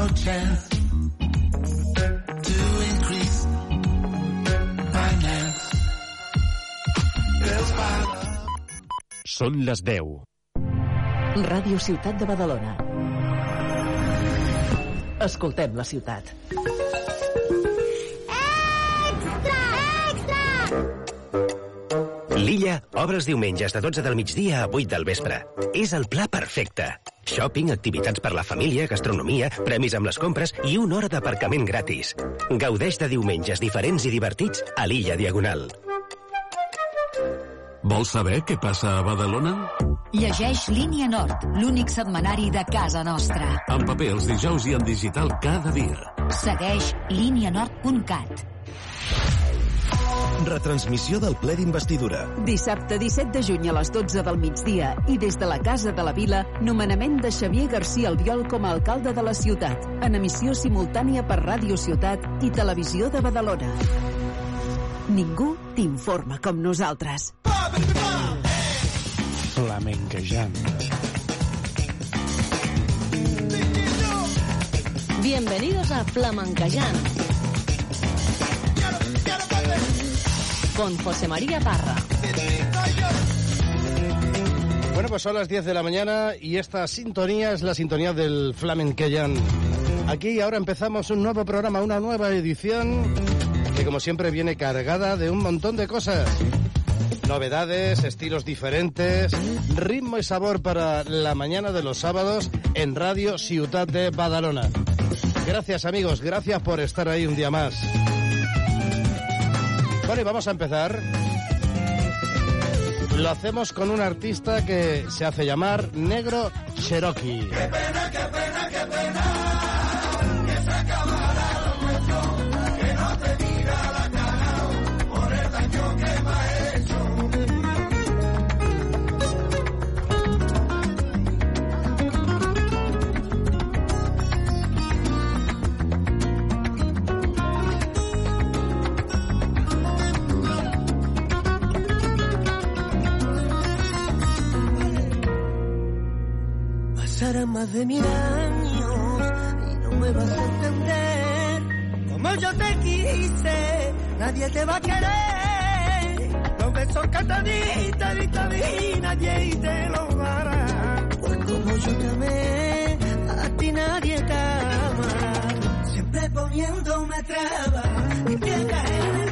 no chance to increase finance. Són les 10. Ràdio Ciutat de Badalona. Escoltem la ciutat. L'Illa obre els diumenges de 12 del migdia a 8 del vespre. És el pla perfecte. Shopping, activitats per la família, gastronomia, premis amb les compres i una hora d'aparcament gratis. Gaudeix de diumenges diferents i divertits a l'Illa Diagonal. Vols saber què passa a Badalona? Llegeix Línia Nord, l'únic setmanari de casa nostra. En paper els dijous i en digital cada dia. Segueix línianord.cat. Retransmissió del ple d'investidura. Dissabte 17 de juny a les 12 del migdia i des de la Casa de la Vila, nomenament de Xavier García Albiol com a alcalde de la ciutat, en emissió simultània per Ràdio Ciutat i Televisió de Badalona. Ningú t'informa com nosaltres. Flamenquejant. Bienvenidos a Flamencayán. Con José María Parra. Bueno, pues son las 10 de la mañana y esta sintonía es la sintonía del Flamenqueyan. Aquí ahora empezamos un nuevo programa, una nueva edición que como siempre viene cargada de un montón de cosas. Novedades, estilos diferentes, ritmo y sabor para la mañana de los sábados en Radio Ciutat de Badalona. Gracias amigos, gracias por estar ahí un día más. Bueno, y vamos a empezar. Lo hacemos con un artista que se hace llamar Negro Cherokee. Más de mil años y no me vas a entender. Como yo te quise, nadie te va a querer. Los besos que te di, te di, te di, nadie te los dará. Pues como yo te amé, a ti nadie te ama. Siempre poniéndome trabas y piedras en el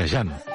Castellano.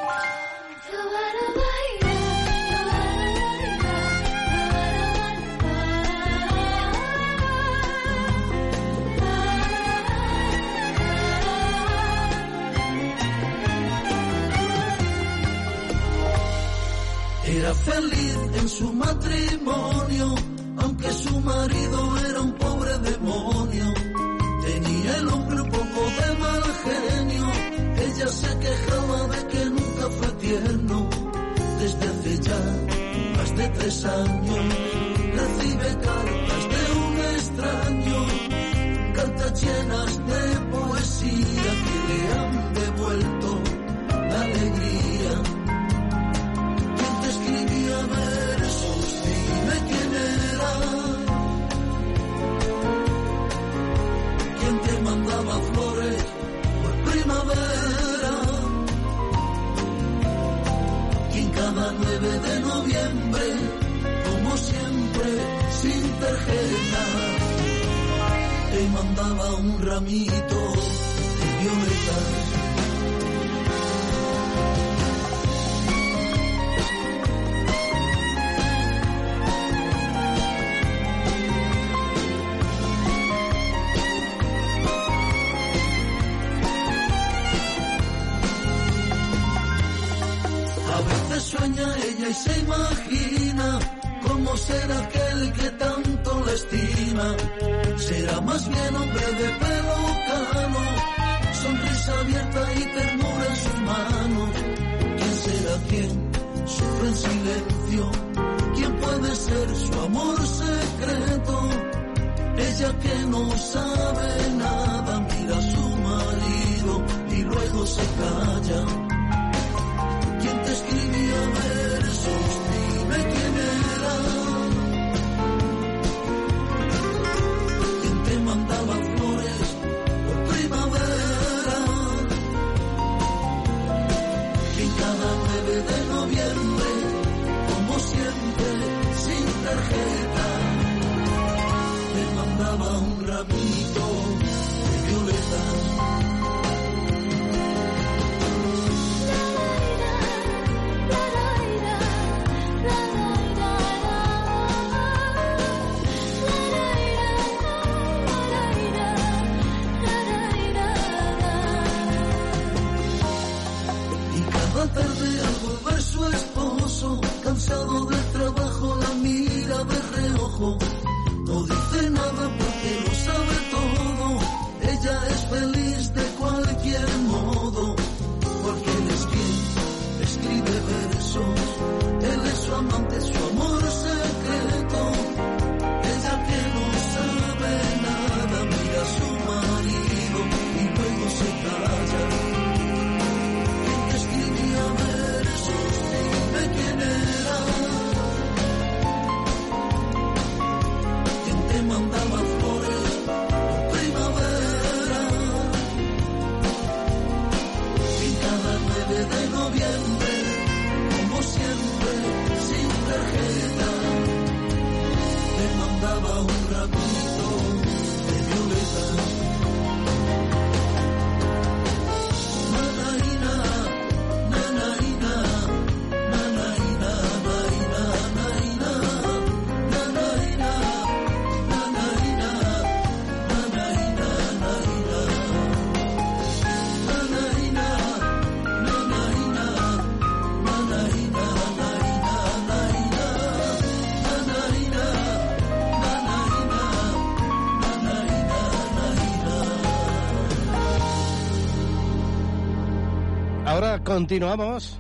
Continuamos.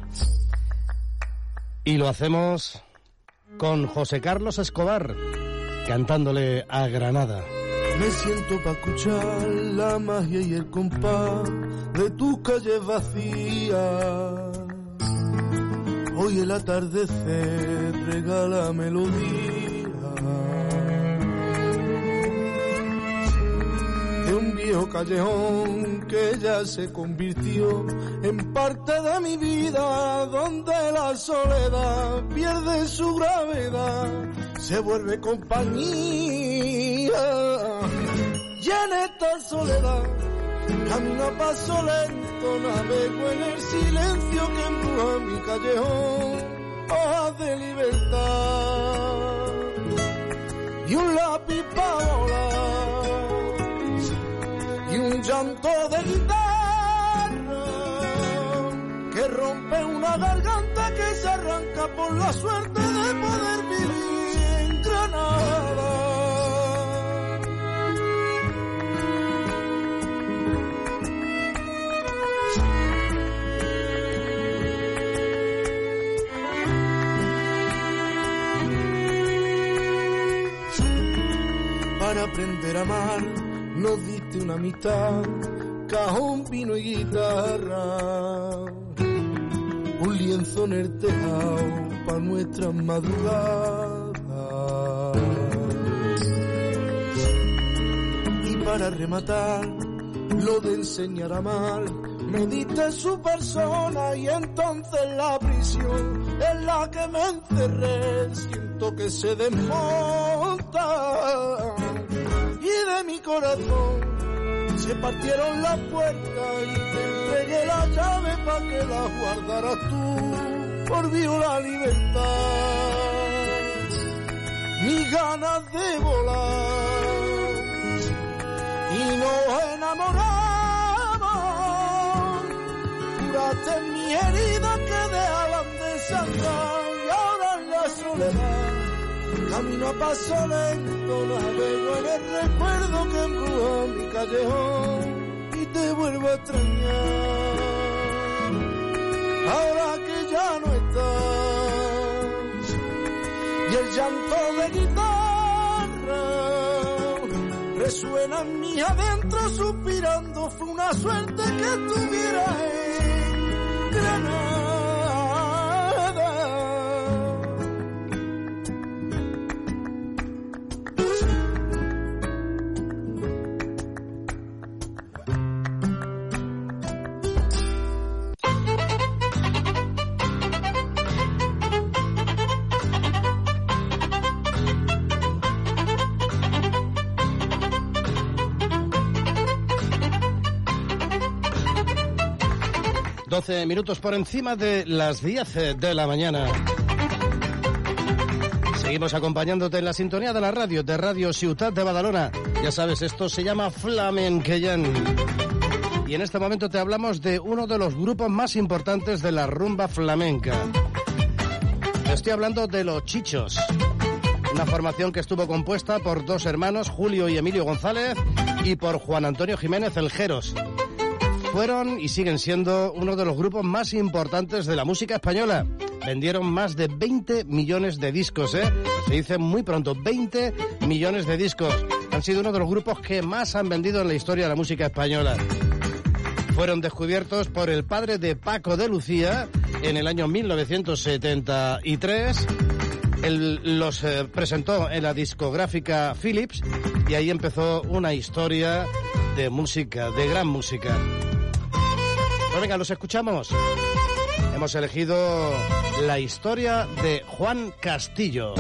Y lo hacemos con José Carlos Escobar, cantándole a Granada. Me siento pa' escuchar la magia y el compás de tus calles vacías. Hoy el atardecer regala melodía de un viejo callejón que ya se convirtió parte de mi vida donde la soledad pierde su gravedad, se vuelve compañía. Y en esta soledad camino a paso lento, navego en el silencio que empuja mi callejón, hojas de libertad y un lápiz para volar y un llanto de rompe una garganta que se arranca por la suerte de poder vivir en Granada. Para aprender a amar nos diste una amistad, cajón, vino y guitarra, un lienzo en para nuestras madrugadas. Y para rematar, lo de enseñar a amar, me diste su persona y entonces la prisión en la que me encerré siento que se desmonta y de mi corazón se partieron las puertas y te entregué la llave para que la guardaras tú. Por viola libertad. Mis ganas de volar. Y nos enamoramos. Curaste mi herida camino a paso lento navego en el recuerdo que embruja mi callejón y te vuelvo a extrañar. Ahora que ya no estás y el llanto de guitarra resuena en mí adentro suspirando fue una suerte que estuviera 12 minutos por encima de las 10 eh, de la mañana. Seguimos acompañándote en la sintonía de la radio, de Radio Ciudad de Badalona. Ya sabes, esto se llama Flamenqueyan. Y en este momento te hablamos de uno de los grupos más importantes de la rumba flamenca. Estoy hablando de los Chichos. Una formación que estuvo compuesta por dos hermanos, Julio y Emilio González, y por Juan Antonio Jiménez Eljeros. Fueron y siguen siendo uno de los grupos más importantes de la música española. Vendieron más de 20 millones de discos, ¿eh? Se dice muy pronto, 20 millones de discos. Han sido uno de los grupos que más han vendido en la historia de la música española. Fueron descubiertos por el padre de Paco de Lucía en el año 1973. Él los eh, presentó en la discográfica Philips y ahí empezó una historia de música, de gran música. Pues venga, los escuchamos. Hemos elegido la historia de Juan Castillo.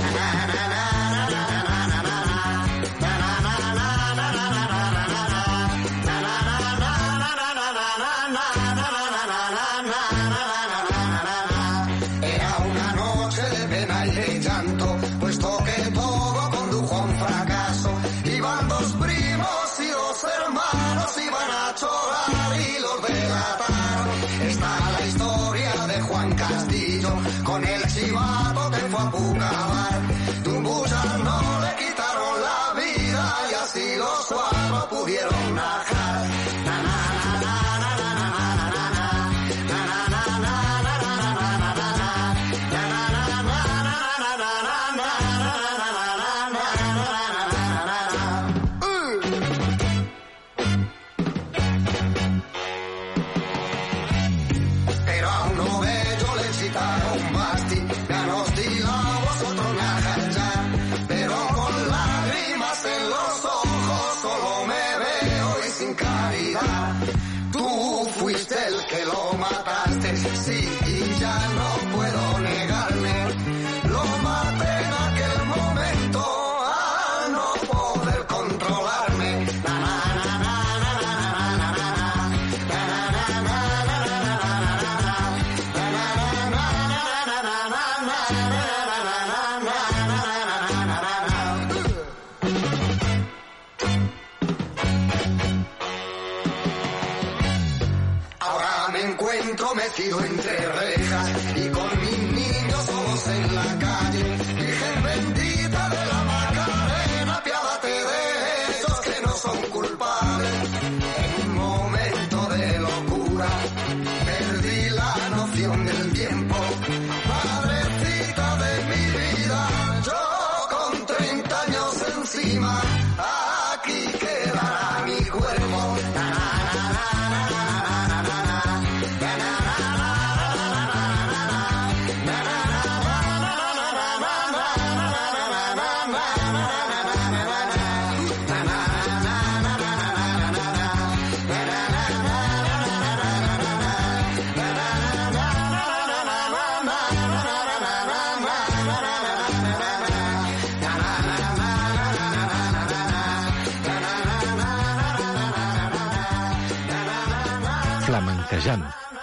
Digo entero.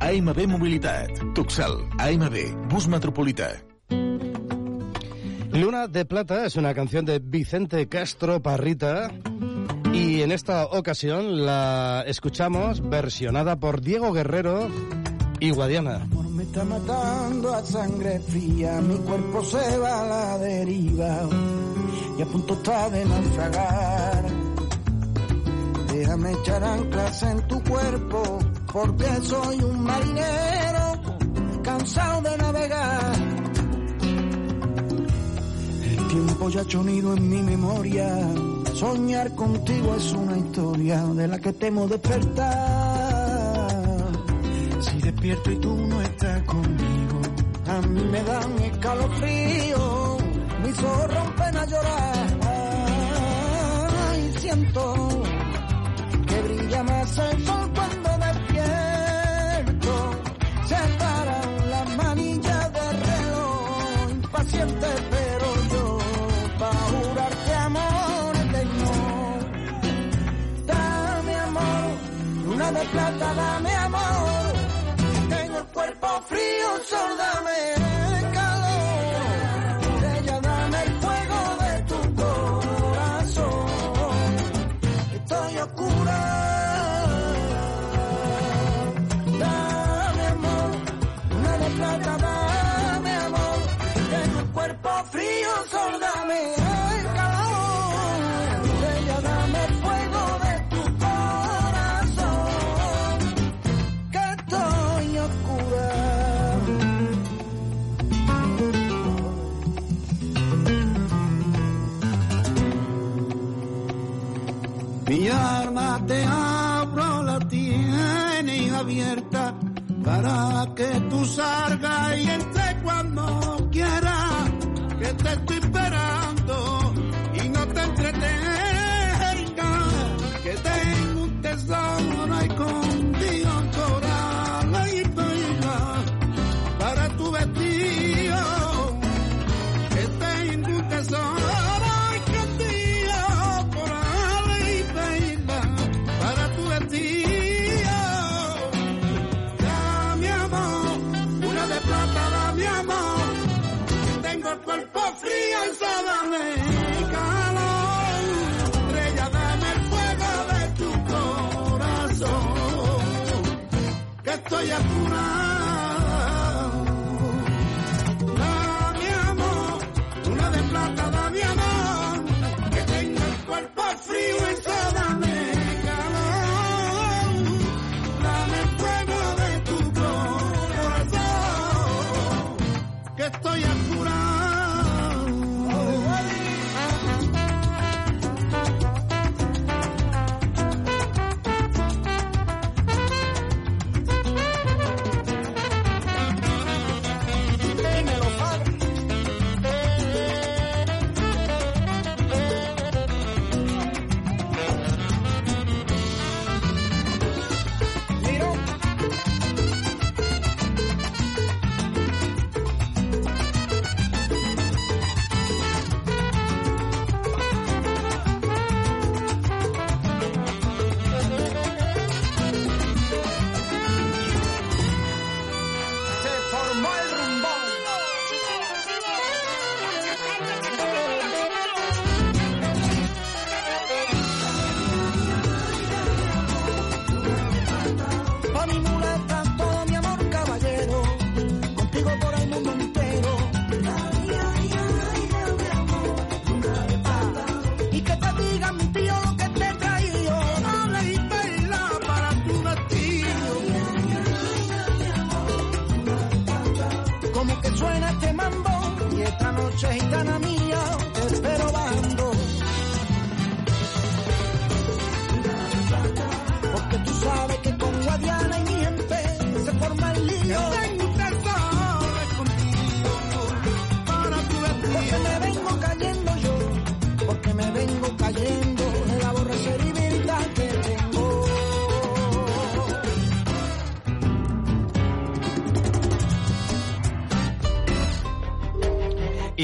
AMB Mobilitat. Tuxel, AMB, bus metropolità. Luna de Plata es una canción de Vicente Castro Parrita y en esta ocasión la escuchamos versionada por Diego Guerrero y Guadiana. Me está matando a sangre fría, mi cuerpo se va a la deriva y a punto está de naufragar. Déjame echar anclas en tu cuerpo, porque soy un marinero cansado de navegar. El tiempo ya ha hecho nido en mi memoria, soñar contigo es una historia de la que temo despertar. Si despierto y tú no estás conmigo, a mí me dan escalofrío, mis ojos rompen a llorar. Y siento que brilla más el sol plata, dame amor. Tengo el cuerpo frío, sol, dame para que tú salgas y entre cuando quieras, que te estoy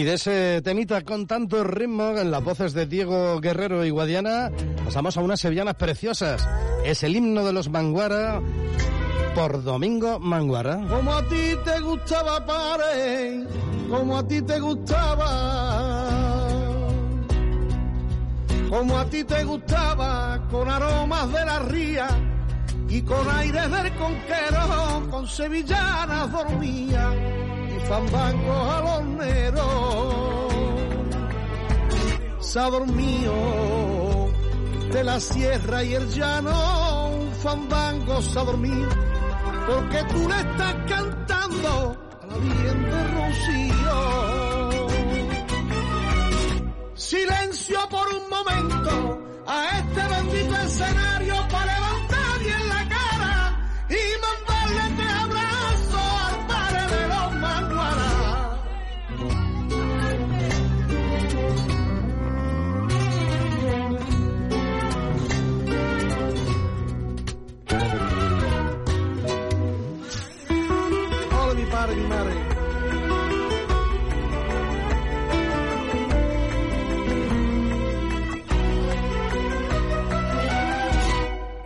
Y de ese temita con tanto ritmo en las voces de Diego Guerrero y Guadiana, pasamos a unas sevillanas preciosas. Es el himno de los Manguara por Domingo Manguara. Como a ti te gustaba, pare, como a ti te gustaba. Como a ti te gustaba, con aromas de la ría y con aires del conquero, con sevillanas dormía alorneros. Se ha dormido de la sierra y el llano, un fandango se ha dormido porque tú le estás cantando a la Virgen de Rocío. Silencio por un momento a este bendito escenario para levantar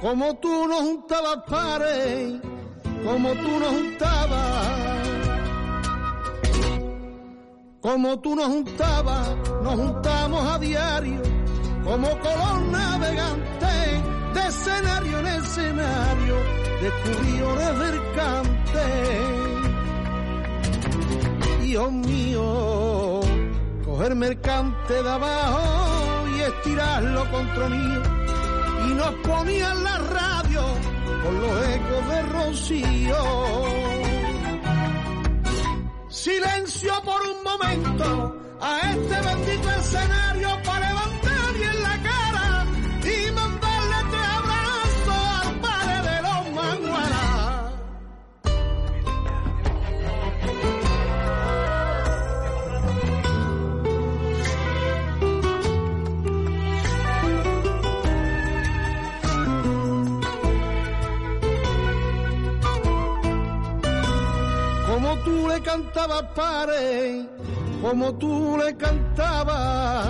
Como tú nos juntabas pares, como tú nos juntabas, como tú nos juntabas, nos juntamos a diario, como color navegante, de escenario en escenario, descubridores del cante. Dios mío, cogerme el cante de abajo y estirarlo contra y nos ponían la radio con los ecos de Rocío. Silencio por un momento a este bendito escenario para levantar le cantabas, pare, como tú le cantabas,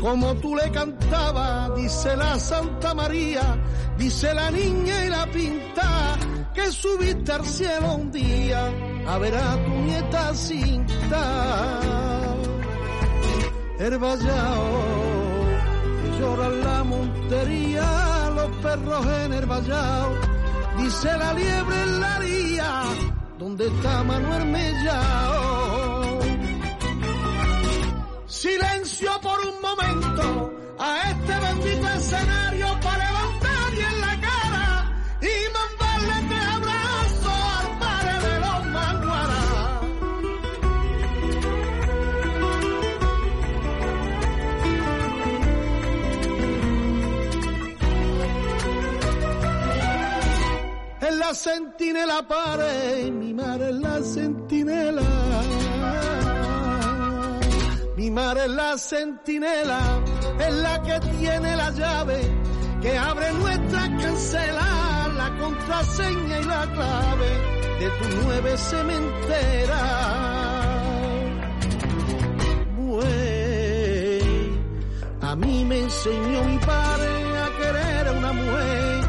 como tú le cantabas, dice la Santa María, dice la niña y la pinta, que subiste al cielo un día a ver a tu nieta cinta. El vallao, llora la montería, los perros en el vallao dice la liebre en la ría, ¿dónde está Manuel Mellao? Silencio por un momento a este bendito escenario para la centinela pare, mi madre es la centinela. Mi madre es la centinela, es la que tiene la llave, que abre nuestra cancela, la contraseña y la clave de tu nueve cementera. A mí me enseñó mi padre a querer a una mujer,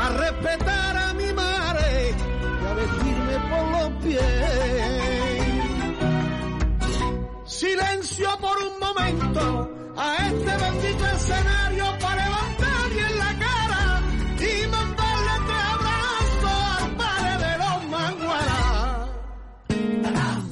a respetar a vestirme por los pies. Silencio por un momento a este bendito escenario para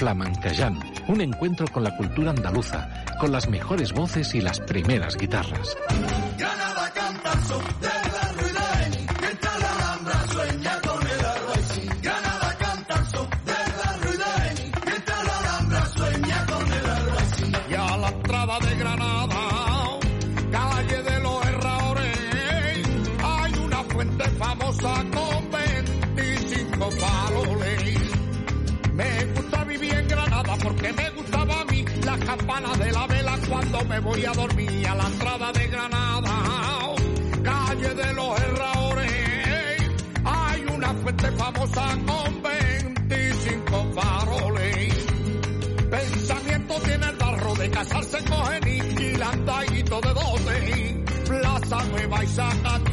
Flamencayán, un encuentro con la cultura andaluza, con las mejores voces y las primeras guitarras. Canta voy a dormir a la entrada de Granada, calle de los Herradores, hay una fuente famosa con 25 faroles. Pensamiento tiene el barro de casarse con Geni y de doce. Plaza Nueva y Zacatí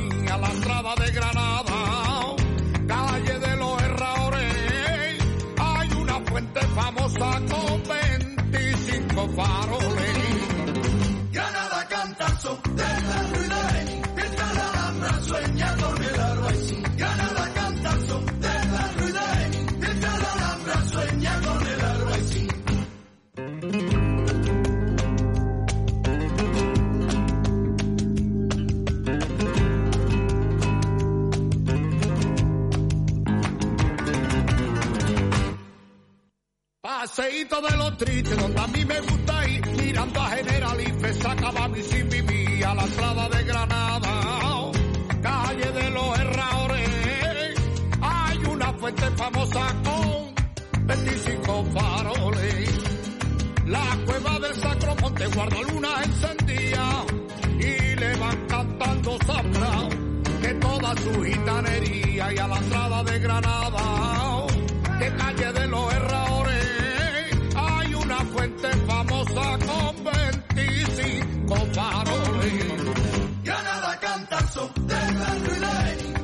Paseíto de los tristes, donde a mí me gusta ir, mirando a Generalife, sacaba mi sin vivir a la entrada de Granada, calle de los Herradores, hay una fuente famosa con 25 faroles, la cueva del Sacromonte guarda luna encendida, y le van cantando zambra, que toda su gitanería, y a la entrada de Granada, de calle de los Herradores, paso de la rueda.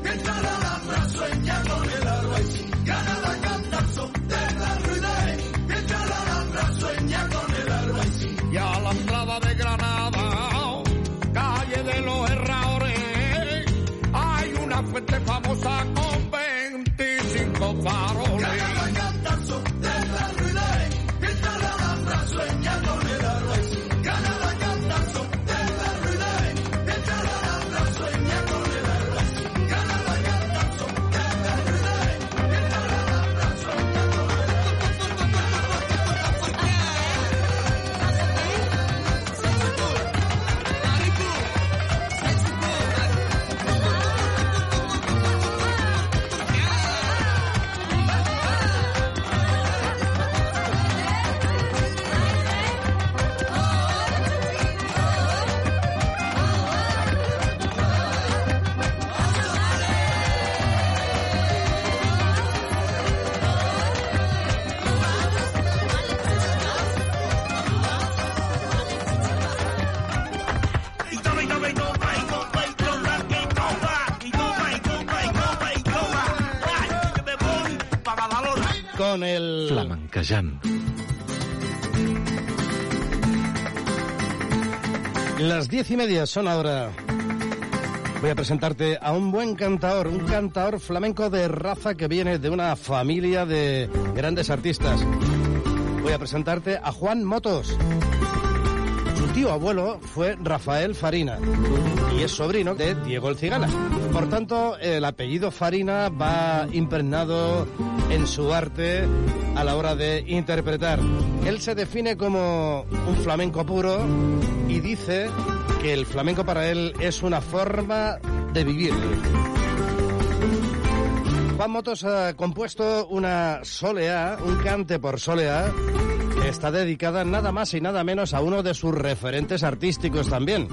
Con el... Flamencayán. Las diez y media son ahora. Voy a presentarte a un buen cantador, un cantador flamenco de raza que viene de una familia de grandes artistas. Voy a presentarte a Juan Motos. Su tío abuelo fue Rafael Farina y es sobrino de Diego el Cigala. Por tanto, el apellido Farina va impregnado en su arte a la hora de interpretar. Él se define como un flamenco puro y dice que el flamenco para él es una forma de vivir. Juan Motos ha compuesto una soleá, un cante por soleá, que está dedicada nada más y nada menos a uno de sus referentes artísticos también.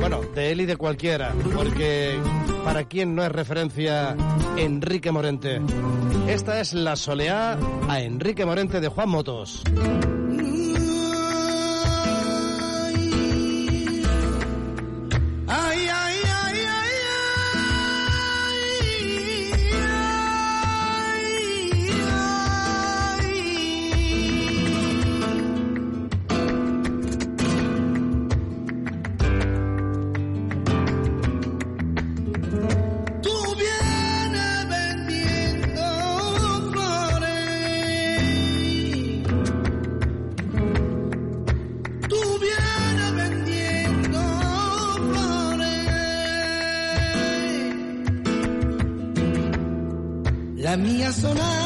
Bueno, de él y de cualquiera, porque para quien no es referencia Enrique Morente. Esta es la soleá a Enrique Morente de Juan Motos. mía sonar.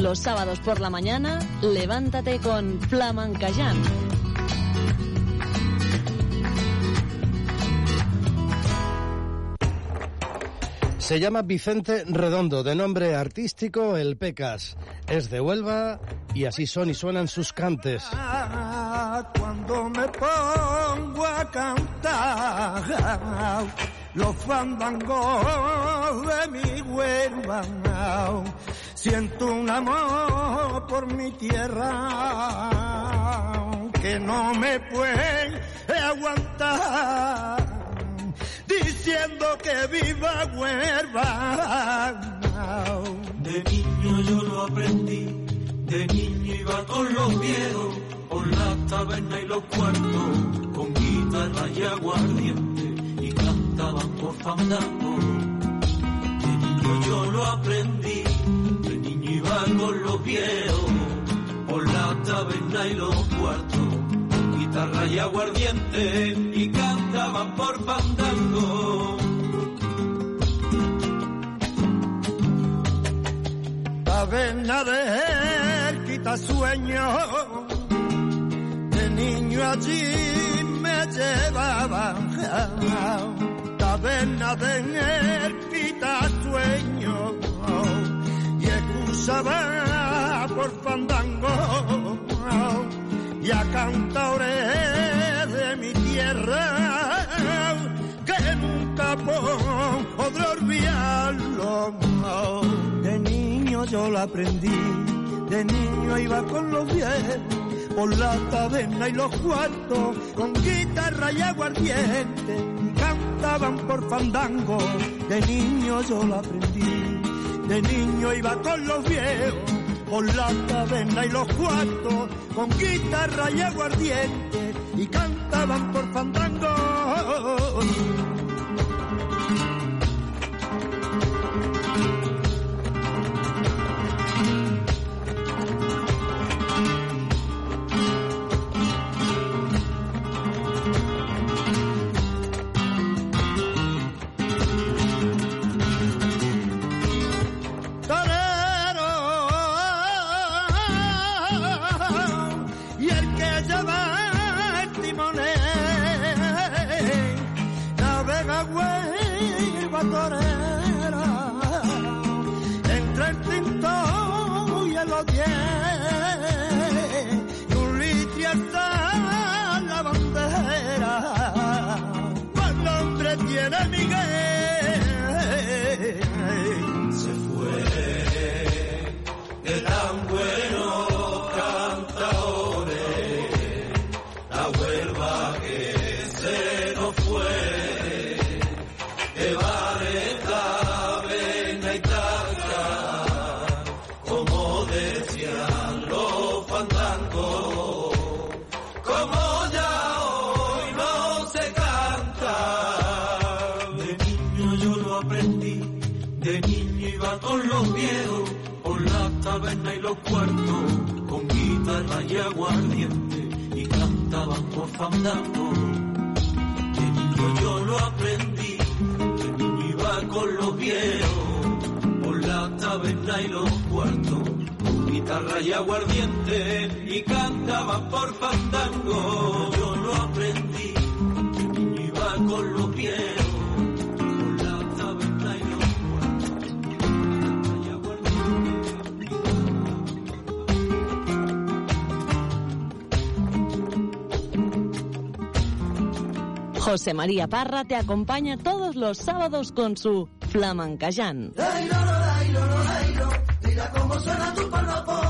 Los sábados por la mañana, levántate con Flamencayán. Se llama Vicente Redondo, de nombre artístico El Pecas. Es de Huelva y así son y suenan sus cantes. Cuando me pongo a cantar los fandangos de mi Huelva, siento un amor por mi tierra que no me puede aguantar. Diciendo que viva Huelva. De niño yo lo aprendí, de niño iba con los viejos, por la taberna y los cuartos, con guitarra y aguardiente, por fandango. De niño yo lo aprendí, de niño iba con los viejos, por la taberna y los cuartos, guitarra y aguardiente, y cantaban por fandango. Taberna de él quita sueño, de niño allí me llevaban. Taberna de él quita sueño, y excusaba por fandango, y a cantores de mi tierra, que nunca podré olvidarlo. De niño yo lo aprendí, de niño iba con los viejos, por la taberna y los cuartos, con guitarra y aguardiente, cantaban por fandango, de niño yo lo aprendí, de niño iba con los viejos, por la taberna y los cuartos, con guitarra y aguardiente, y cantaban por fandango. Fandango. Niño yo lo aprendí, de niño iba con los viejos, por la taberna y los cuartos, con guitarra y aguardiente, y cantaban por fandango. Yo lo aprendí. Iba con los pies. José María Parra te acompaña todos los sábados con su tu palma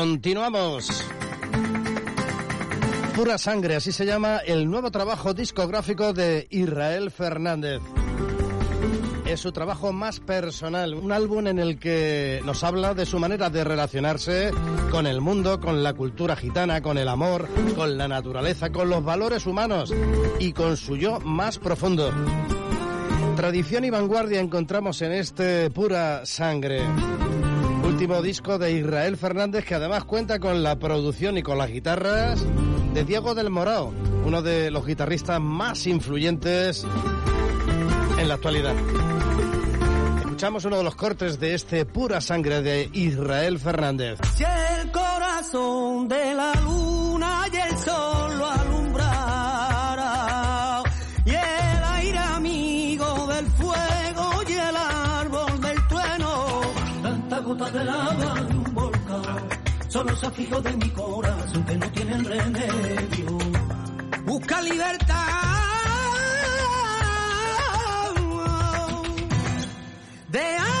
Continuamos. Pura sangre, así se llama el nuevo trabajo discográfico de Israel Fernández. Es su trabajo más personal, un álbum en el que nos habla de su manera de relacionarse con el mundo, con la cultura gitana, con el amor, con la naturaleza, con los valores humanos y con su yo más profundo. Tradición y vanguardia encontramos en este Pura Sangre. Último disco de Israel Fernández que además cuenta con la producción y con las guitarras de Diego del Morao, uno de los guitarristas más influyentes en la actualidad. Escuchamos uno de los cortes de este Pura Sangre de Israel Fernández. Si el corazón de la luna y el sol lo gota de lava de un volcán son los afijos de mi corazón que no tienen remedio. busca libertad. Dejarme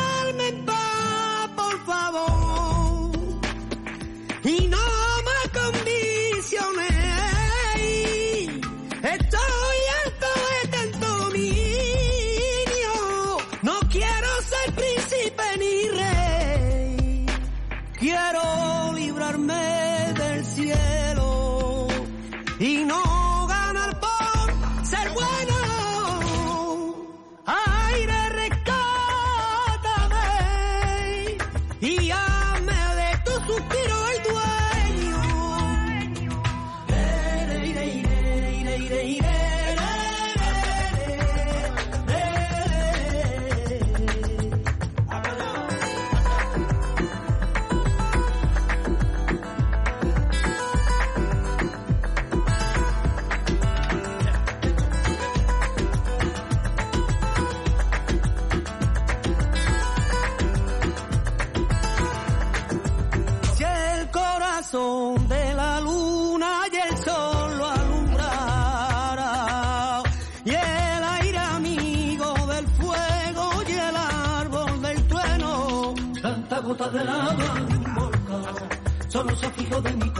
de lava de un volcán, son los afijos de mi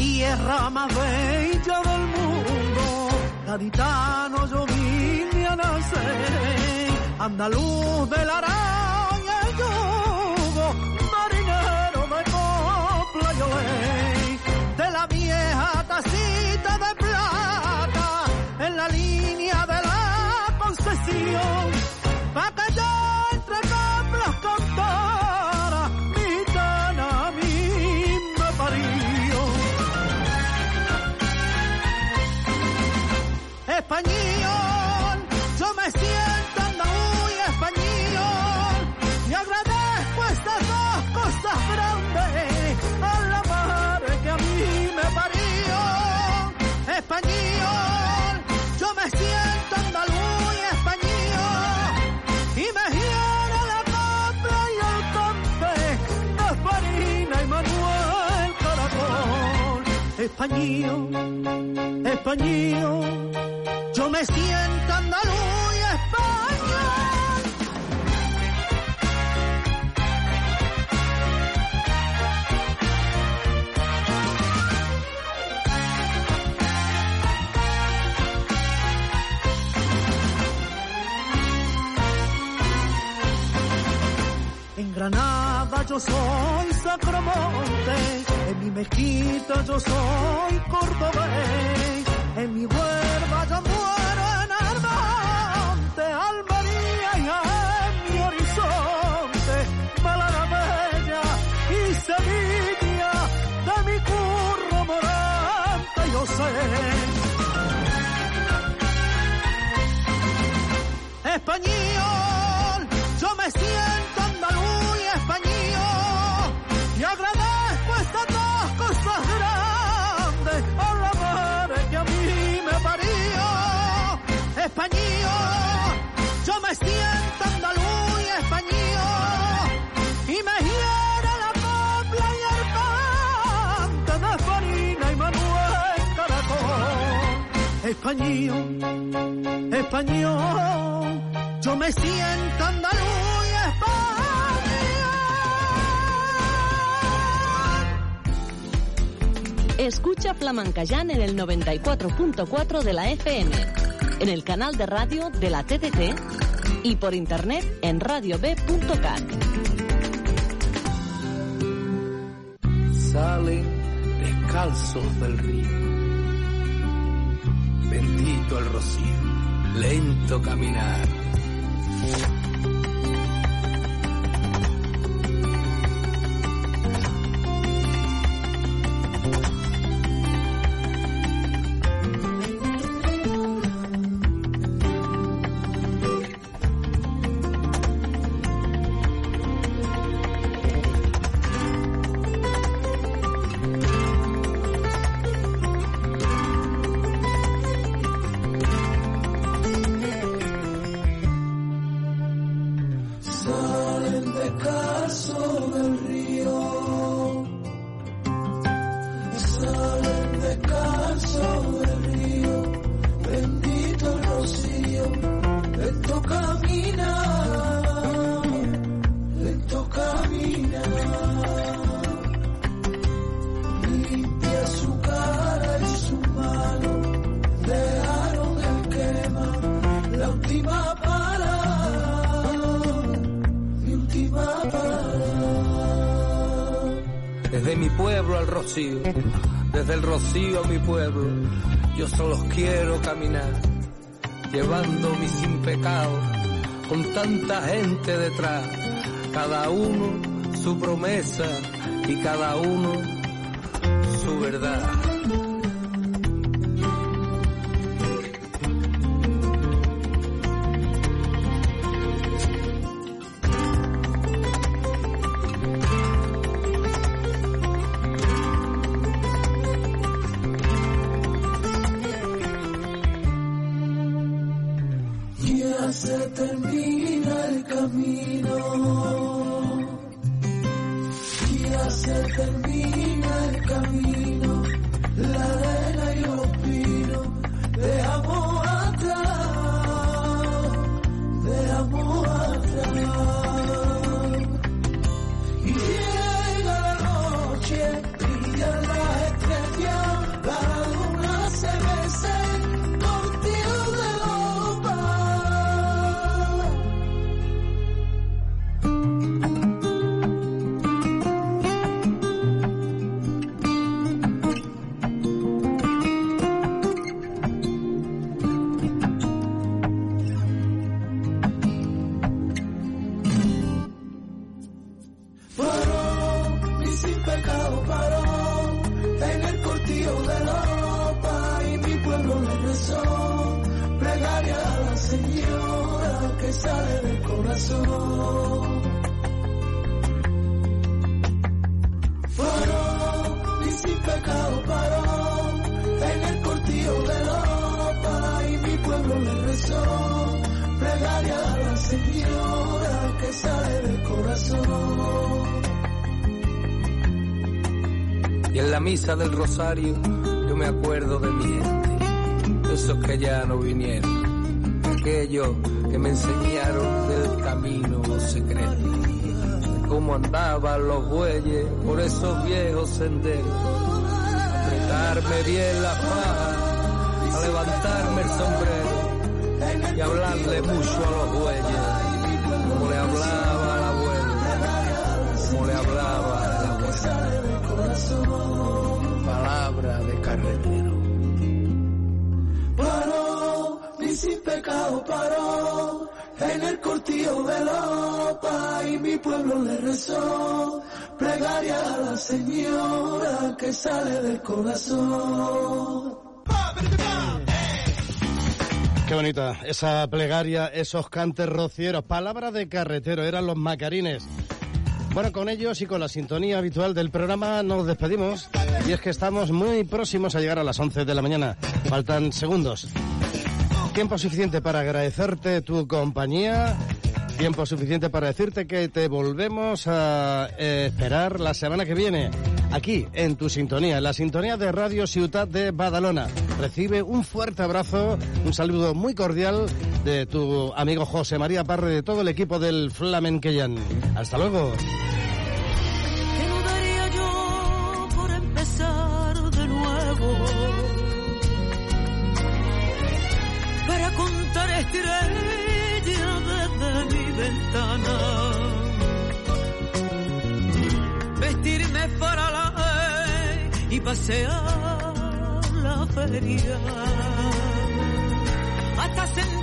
tierra más bella del mundo, gaditano yo vine a nacer, andaluz del araña el yugo, marinero de copla yo de la vieja tacita Español, español, yo me siento andaluz y español. En Granada yo soy Sacromonte, en mi mezquita yo soy cordobés, en mi huerva yo muero en Armonte, Almería y en mi horizonte, Málaga y Sevilla, de mi curro morante yo sé. Español, Español, español, yo me siento andaluz y Escucha Flamencayán en el 94.4 de la FM, en el canal de radio de la TDT y por internet en radiob.cat. Salen descalzos del río. Bendito el rocío, lento caminar. Desde el rocío a mi pueblo, yo solo quiero caminar, llevando mi sin pecado, con tanta gente detrás, cada uno su promesa y cada uno su verdad. Del rosario yo me acuerdo de mi gente, esos que ya no vinieron, aquellos que me enseñaron del camino secreto, de cómo andaban los bueyes por esos viejos senderos, apretarme bien la faja, a levantarme el sombrero y hablarle mucho a los bueyes, como le hablaba la abuela, como le hablaba la abuela. Carretero. Paró, mi sin pecado paró, en el cortillo de Lopa y mi pueblo le rezó, plegaria a la señora que sale del corazón. Qué bonita esa plegaria, esos cantes rocieros, palabras de carretero, eran los macarines. Bueno, con ellos y con la sintonía habitual del programa nos despedimos y es que estamos muy próximos a llegar a las 11 de la mañana. Faltan segundos. Tiempo suficiente para agradecerte tu compañía. Tiempo suficiente para decirte que te volvemos a esperar la semana que viene. Aquí, en tu sintonía, en la sintonía de Radio Ciutat de Badalona. Recibe un fuerte abrazo, un saludo muy cordial de tu amigo José María Parre, de todo el equipo del Flamenqueyan. Hasta luego. Para contar estrellas de de mi ventana. Vestirme para la y pasear la feria. Hasta sentir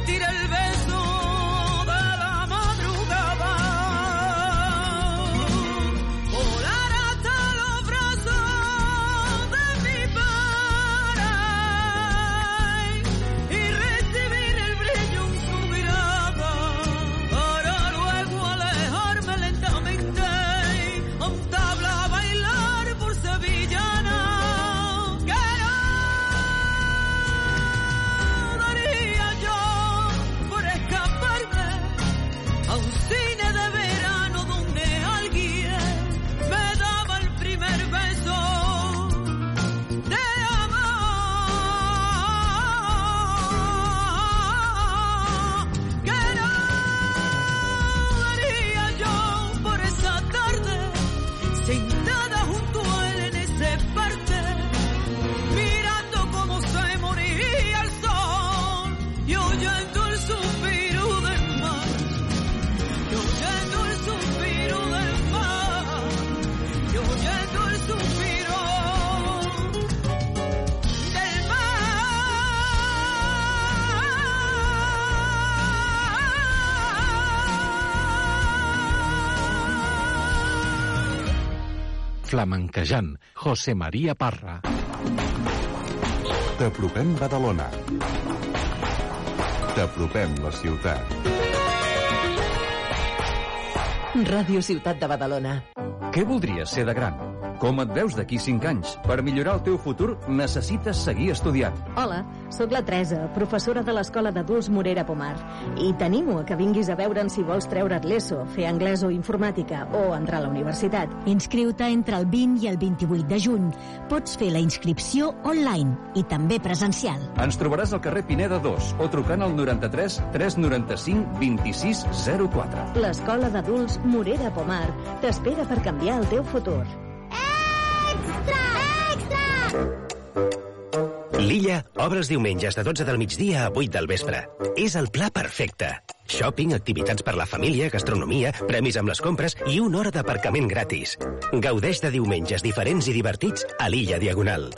Flamenquejant, José María Parra. T'apropem Badalona. T'apropem la ciutat. Ràdio Ciutat de Badalona. Què voldries ser de gran? Com et veus d'aquí 5 anys? Per millorar el teu futur necessites seguir estudiant. Hola, sóc la Teresa, professora de l'Escola d'Adults Morera Pomar. I t'animo a que vinguis a veure'n si vols treure't l'ESO, fer anglès o informàtica o entrar a la universitat. Inscriu-te entre el 20 i el 28 de juny. Pots fer la inscripció online i també presencial. Ens trobaràs al carrer Pineda 2 o trucant al 93 395 26 04. L'Escola d'Adults Morera Pomar t'espera per canviar el teu futur. L'Illa obre els diumenges de 12 del migdia a 8 del vespre. És el pla perfecte. Shopping, activitats per la família, gastronomia, premis amb les compres i una hora d'aparcament gratis. Gaudeix de diumenges diferents i divertits a l'Illa Diagonal.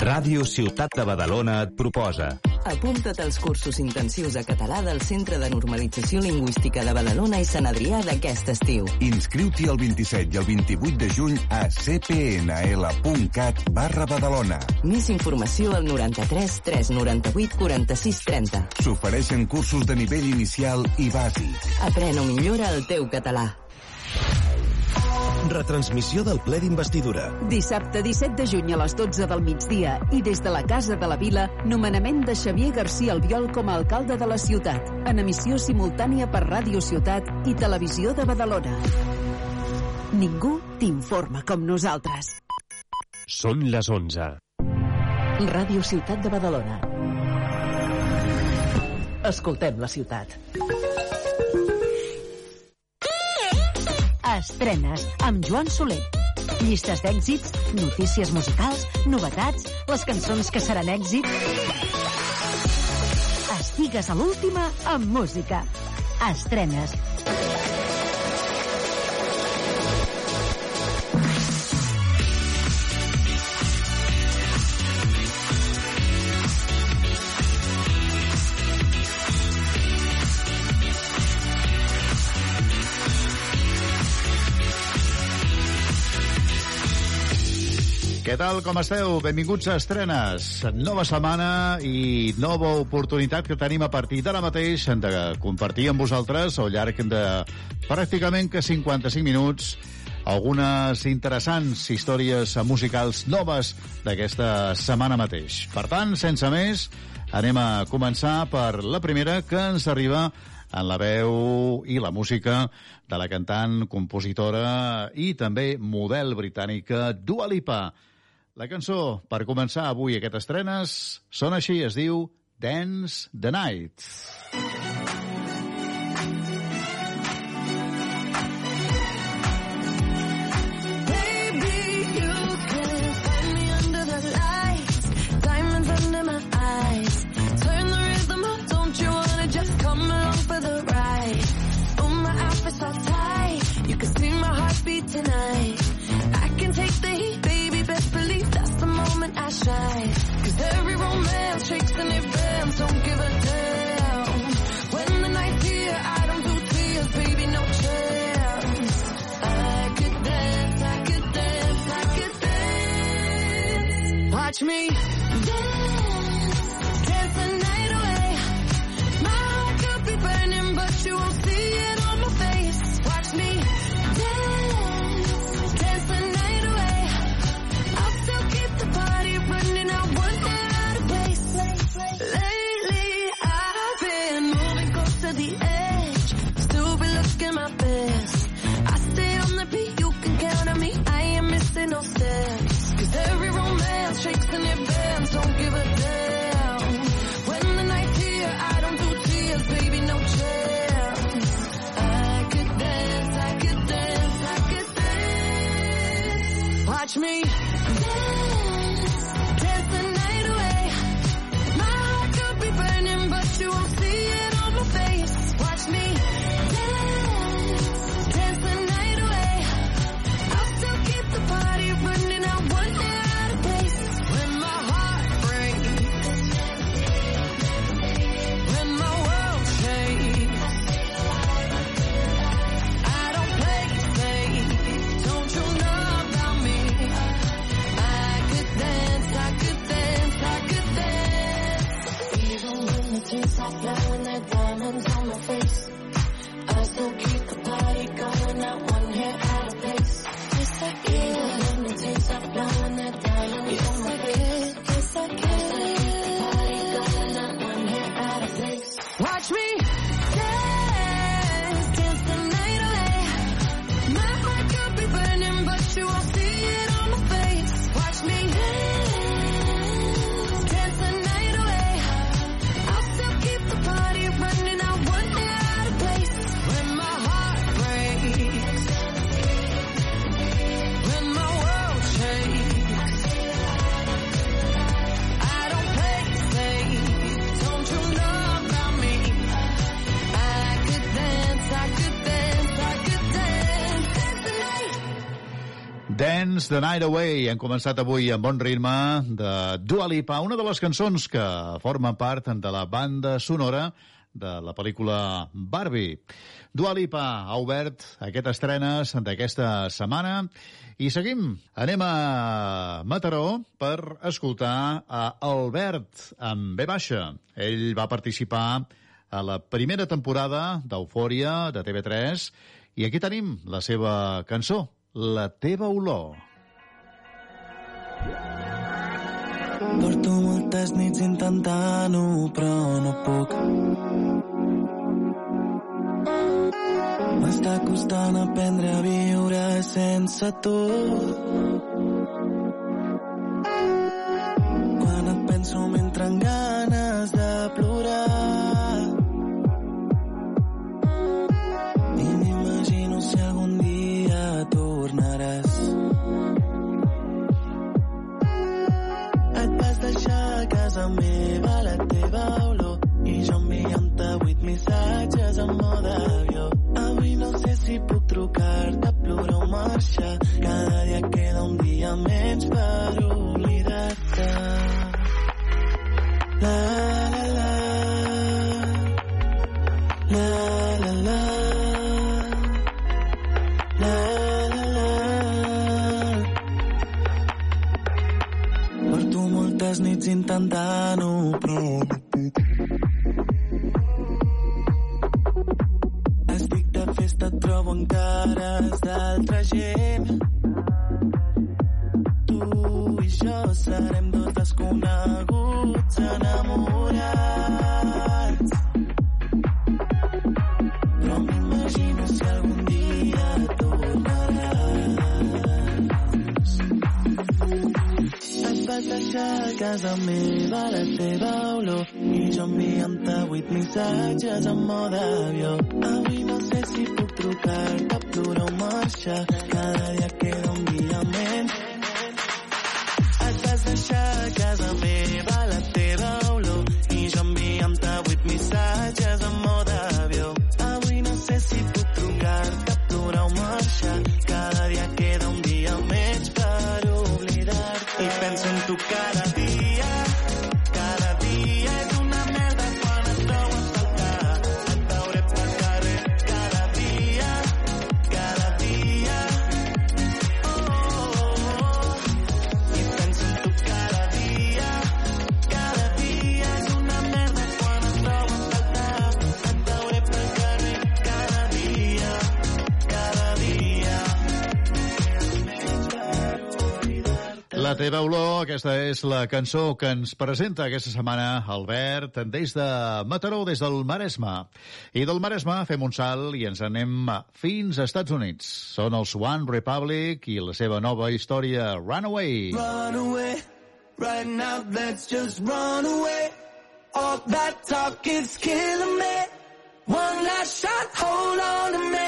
Ràdio Ciutat de Badalona et proposa Apunta't als cursos intensius de català del Centre de Normalització Lingüística de Badalona i Sant Adrià d'aquest estiu. Inscriu-t'hi el 27 i el 28 de juny a cpnl.cat barra Badalona. Més informació al 93 398 46 30. S'ofereixen cursos de nivell inicial i bàsic. Aprèn o millora el teu català. Retransmissió del ple d'investidura. Dissabte 17 de juny a les 12 del migdia i des de la Casa de la Vila, nomenament de Xavier García Albiol com a alcalde de la ciutat, en emissió simultània per Ràdio Ciutat i Televisió de Badalona. Ningú t'informa com nosaltres. Són les 11. Ràdio Ciutat de Badalona. Escoltem la ciutat. Estrenes amb Joan Soler. Llistes d'èxits, notícies musicals, novetats, les cançons que seran èxit. Estigues a l'última amb música. Estrenes. Què tal, com esteu? Benvinguts a Estrenes. Nova setmana i nova oportunitat que tenim a partir d'ara mateix de compartir amb vosaltres al llarg de pràcticament que 55 minuts algunes interessants històries musicals noves d'aquesta setmana mateix. Per tant, sense més, anem a començar per la primera que ens arriba en la veu i la música de la cantant, compositora i també model britànica Dua Lipa. La cançó, per començar avui aquest estrenes, sona així, es diu Dance the Night. Baby, side. Cause every romance shakes and it bends, don't give a damn. When the night's here, I don't do tears, baby, no chance. I could dance, I could dance, I could dance. Watch me dance, dance the night away. My heart could be burning, but you won't touch me. Dance the Night Away. Hem començat avui amb bon ritme de Dua Lipa, una de les cançons que forma part de la banda sonora de la pel·lícula Barbie. Dua Lipa ha obert aquestes estrenes d'aquesta setmana i seguim. Anem a Mataró per escoltar a Albert amb B baixa. Ell va participar a la primera temporada d'Eufòria de TV3 i aquí tenim la seva cançó, La teva olor. Porto moltes nits intentant-ho, però no puc. M'està costant aprendre a viure sense tu. la meva, la teva olor i jo enviant 8 missatges en mode avió. Avui no sé si puc trucar-te, plorar o marxar. Cada dia queda un dia menys per un les nits intentant-ho, però no puc. Estic de festa, et trobo en cares d'altra gent. Tu i jo serem dos desconeguts enamorats. casa meva la teva olor i jo enviant vuit missatges en mode avió. Avui no sé si puc trucar-te, plorar o marxar. Cada dia queda un dia menys. Et vas deixar a casa meva Teva olor, aquesta és la cançó que ens presenta aquesta setmana Albert des de Mataró, des del Maresme. I del Maresme fem un salt i ens anem fins als Estats Units. Són els One Republic i la seva nova història, Runaway. Run away, right now, let's just run away. All that talk is killing me. One last shot, hold on to me.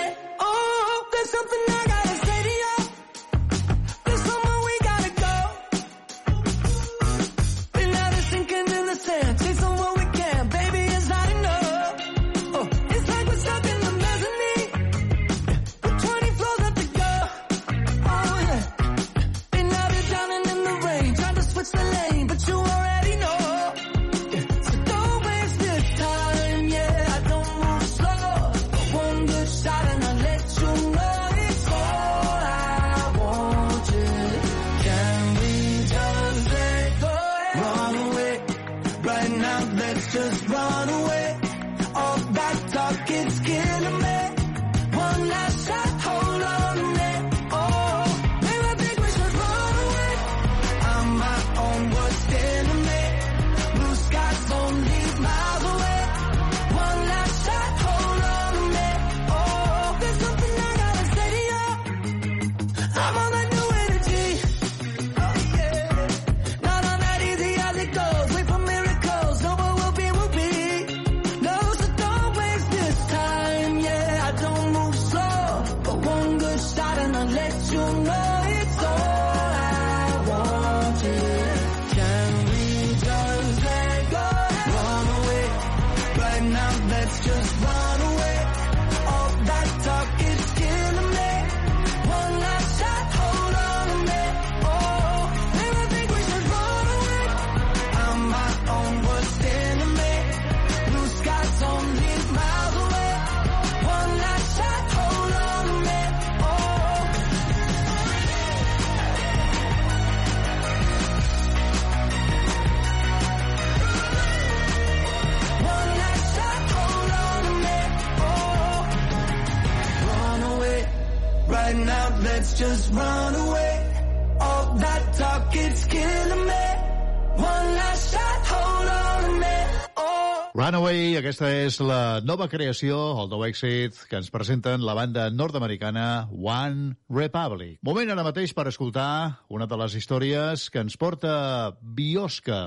Runaway, aquesta és la nova creació, el nou èxit que ens presenten la banda nord-americana One Republic. Moment ara mateix per escoltar una de les històries que ens porta Biosca.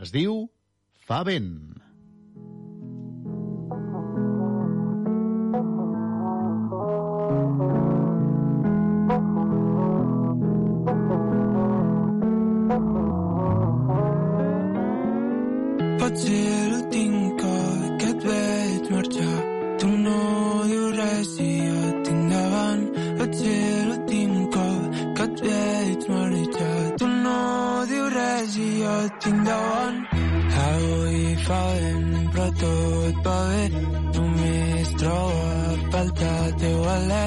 Es diu Fa vent. Et tinc davant Avui fa vent però tot va bé. Només trobo a faltar teu alè.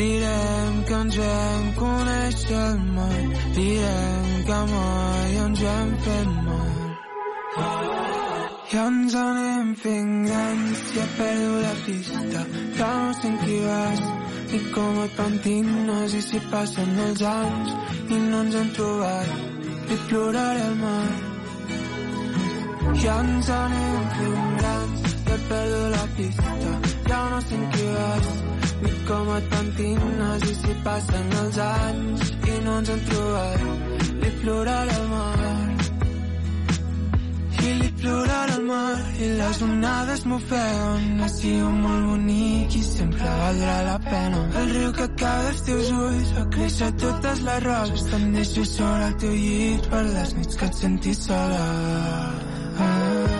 Direm que ens vam conèixer al mar Direm que mai ens vam fer mal. Ja ens anem fent grans, ja perdo la pista, ja no sé en qui vas, ni com et pentines, i si passen els anys i no ens hem trobat, i ploraré al mar. Ja ens anem grans, ja perdo la pista, ja no sé en qui vas, ni com et pentines, i si passen els anys i no ens hem trobat, li ploraré al mar. I li plorarà al mar i les onades m'ofeguen. Ha sigut molt bonic i sempre valdrà la pena. El riu que cau dels teus ulls fa créixer totes les roses. Te'n deixo sobre el teu llit per les nits que et sentis sola. Ah.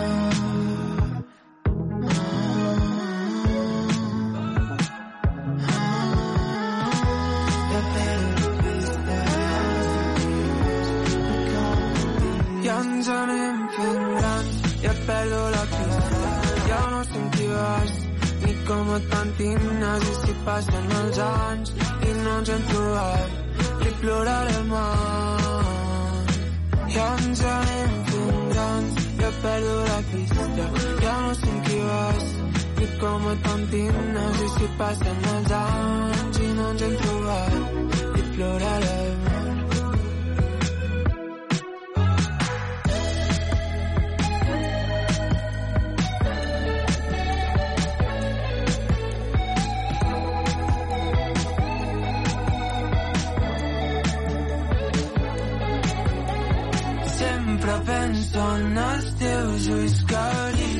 Com et pentines, i si passen els anys i no ens hem trobat, li ploraré al mar. Ja ens anem fent grans, ja perdo la pista, ja no sé qui vas, ni com et pentines, i si passen els anys i no ens hem trobat, li ploraré al mar. dones, teus ulls que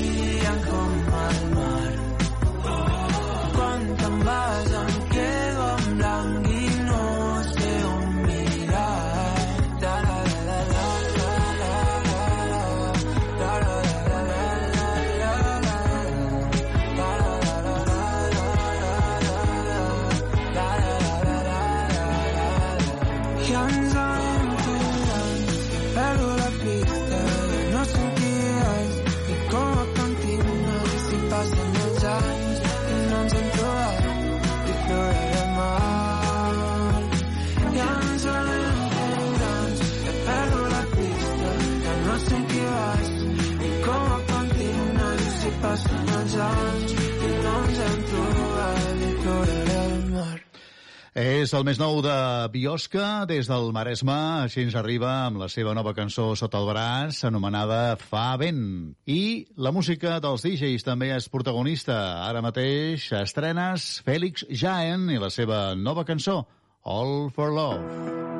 És el més nou de Biosca, des del Maresme, així ens arriba amb la seva nova cançó sota el braç, anomenada Fa vent. I la música dels DJs també és protagonista. Ara mateix estrenes Félix Jaen i la seva nova cançó, All for Love.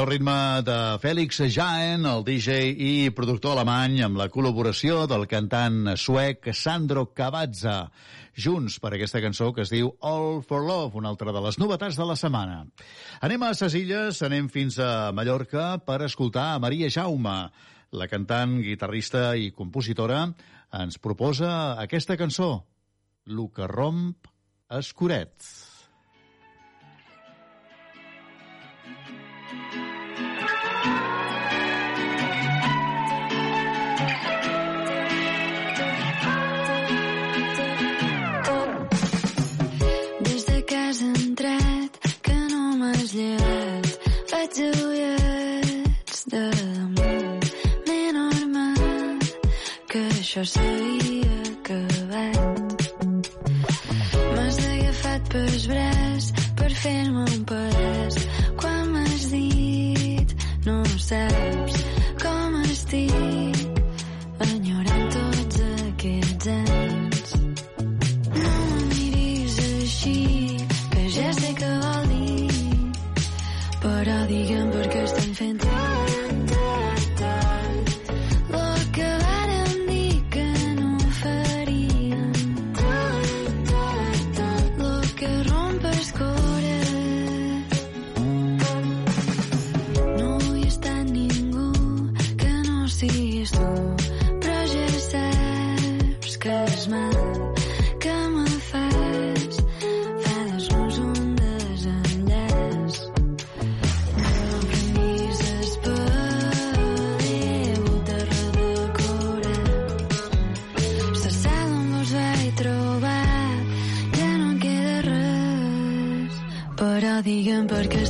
al ritme de Félix Jaen, el DJ i productor alemany, amb la col·laboració del cantant suec Sandro Cavazza, junts per aquesta cançó que es diu All for Love, una altra de les novetats de la setmana. Anem a ses illes, anem fins a Mallorca per escoltar a Maria Jaume, la cantant, guitarrista i compositora, ens proposa aquesta cançó, Lo que romp escurets. usually laugh, but do you? It's the moon, normal, que això seria acabat. M'has agafat pels braç per fer-me un pedaç. Quan m'has dit no saps com estic and porque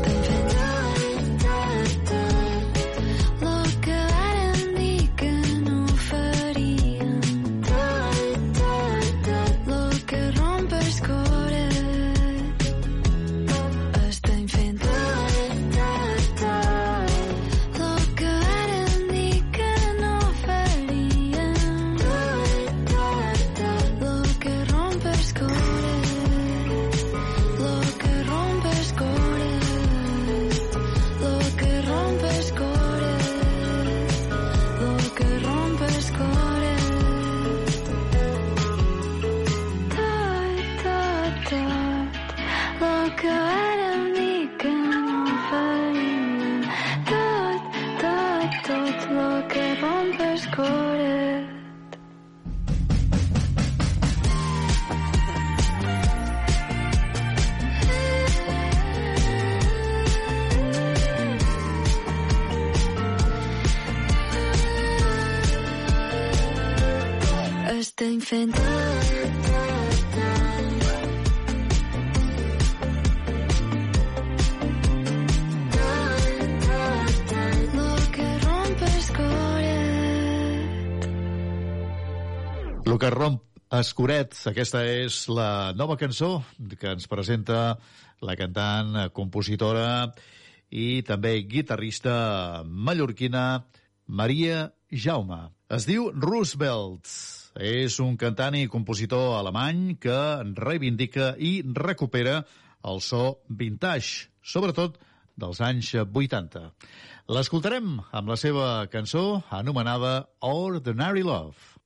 Escuret, aquesta és la nova cançó que ens presenta la cantant, compositora i també guitarrista mallorquina Maria Jaume. Es diu Roosevelt. És un cantant i compositor alemany que reivindica i recupera el so vintage, sobretot dels anys 80. L'escoltarem amb la seva cançó anomenada Ordinary Love.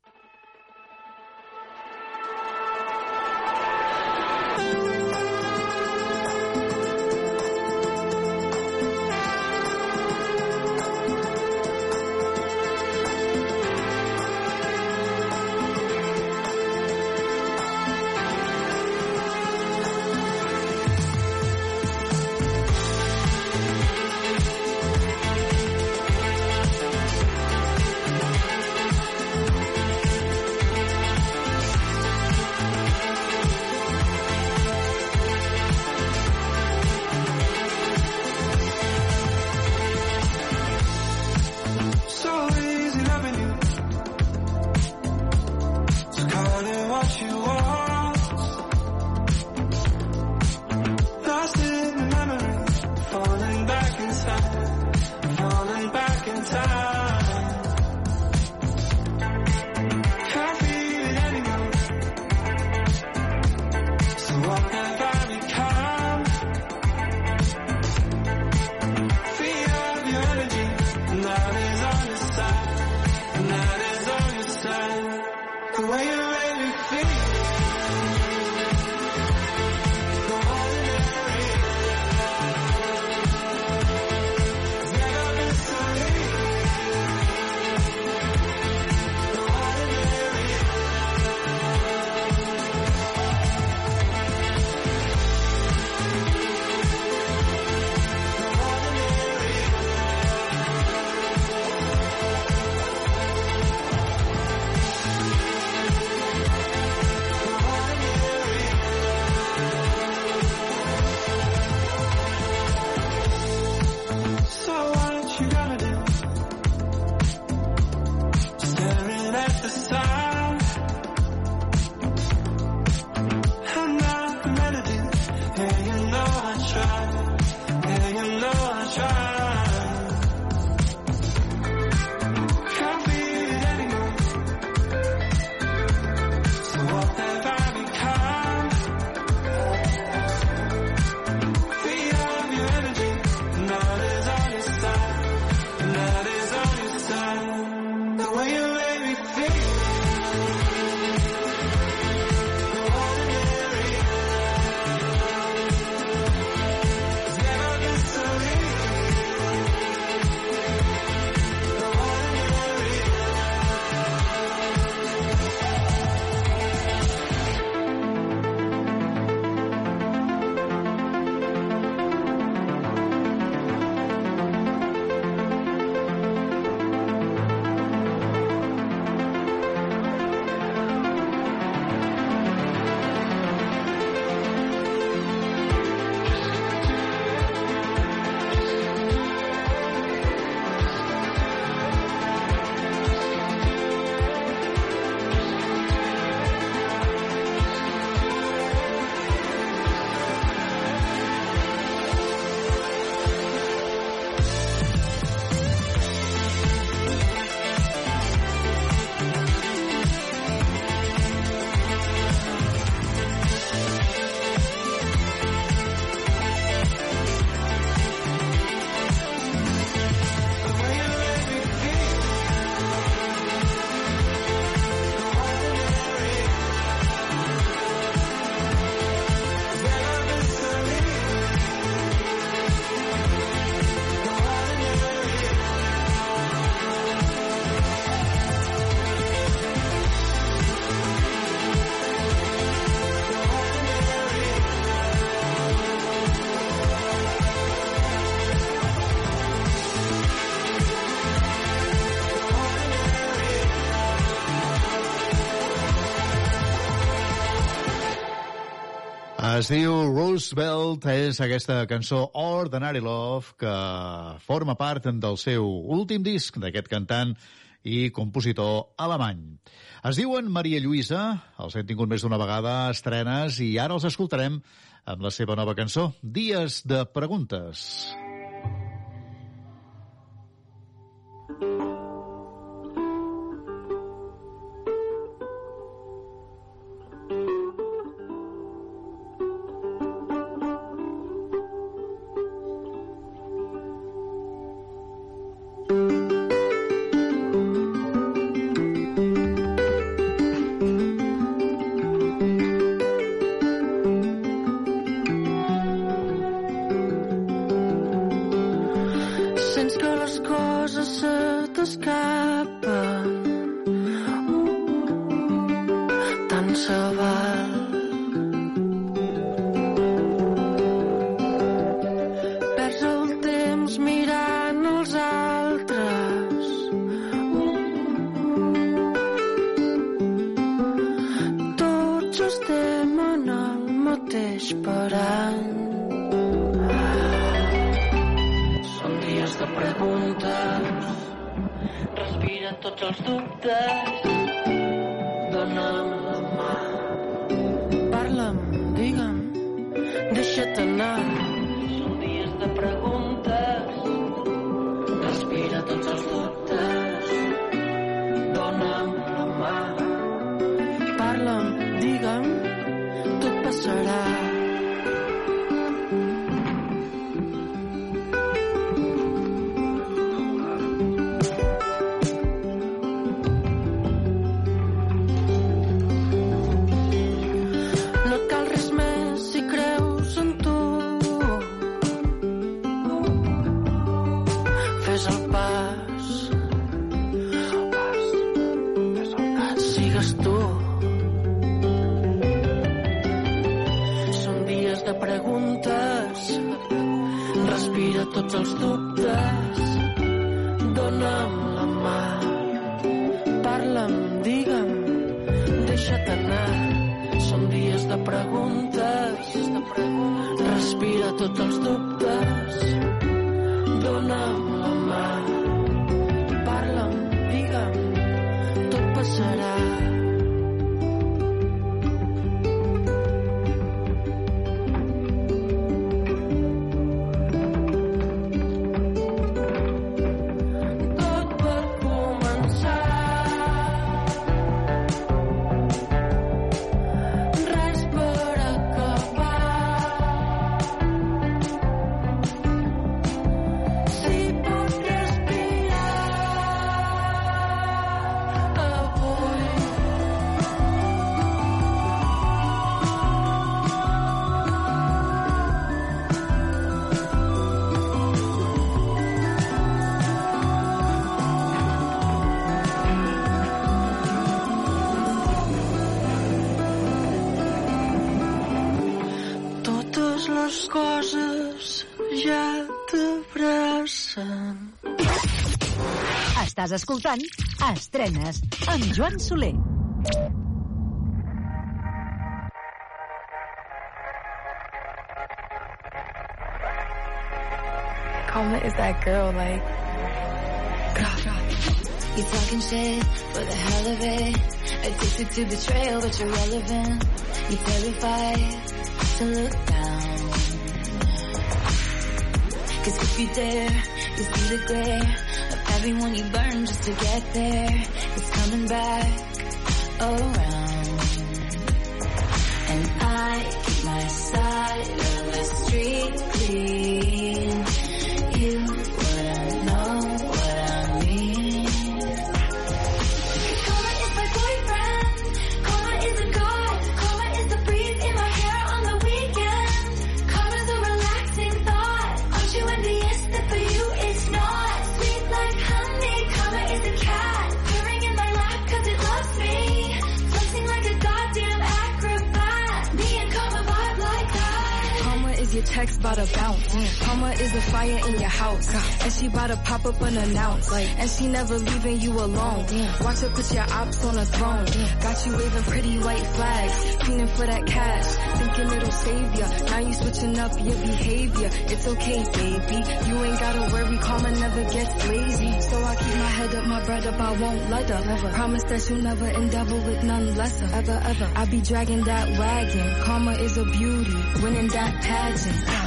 es diu Roosevelt, és aquesta cançó Ordinary Love que forma part del seu últim disc d'aquest cantant i compositor alemany. Es diuen Maria Lluïsa, els hem tingut més d'una vegada estrenes i ara els escoltarem amb la seva nova cançó, Dies de Preguntes. Dies de Preguntes. Estàs escoltant Estrenes amb Joan Soler. Calma is that girl, like... God. You talking shit for the hell of it. Addicted to betrayal, but you're relevant. You terrified to look down. Cause if you dare, you see the glare. Everyone you burn just to get there, it's coming back around. Karma is the fire in your house. And she bout to pop up unannounced. And she never leaving you alone. Watch her put your ops on a throne. Got you waving pretty white flags. Feeling for that cash. Thinking it'll save ya. Now you switching up your behavior. It's okay, baby. You ain't gotta worry. Karma never gets lazy. So I keep my head up, my bread up. I won't let up. Never. Promise that you'll never endeavor with none lesser. Ever, ever. I be dragging that wagon. Karma is a beauty. Winning that pageant.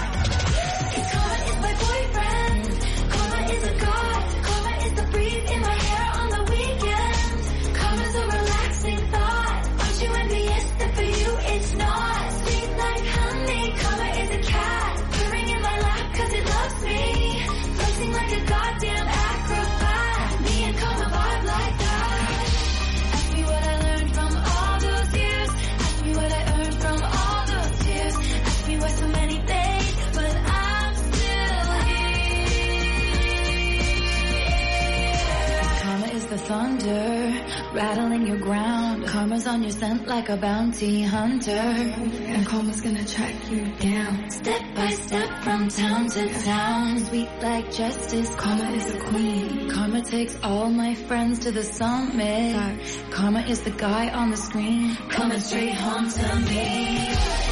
Rattling your ground. Karma's on your scent like a bounty hunter. And karma's gonna track you down. Step by step from town to town. Sweet like justice, karma is a queen. Karma takes all my friends to the summit. Karma is the guy on the screen. Coming straight home to me.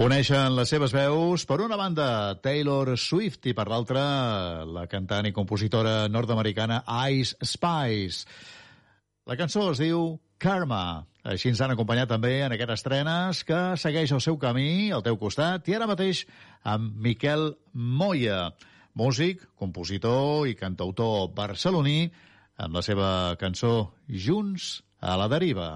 Uneixen les seves veus, per una banda, Taylor Swift, i per l'altra, la cantant i compositora nord-americana Ice Spice. La cançó es diu Karma. Així ens han acompanyat també en aquestes estrenes que segueix el seu camí al teu costat i ara mateix amb Miquel Moya, músic, compositor i cantautor barceloní amb la seva cançó Junts a la deriva.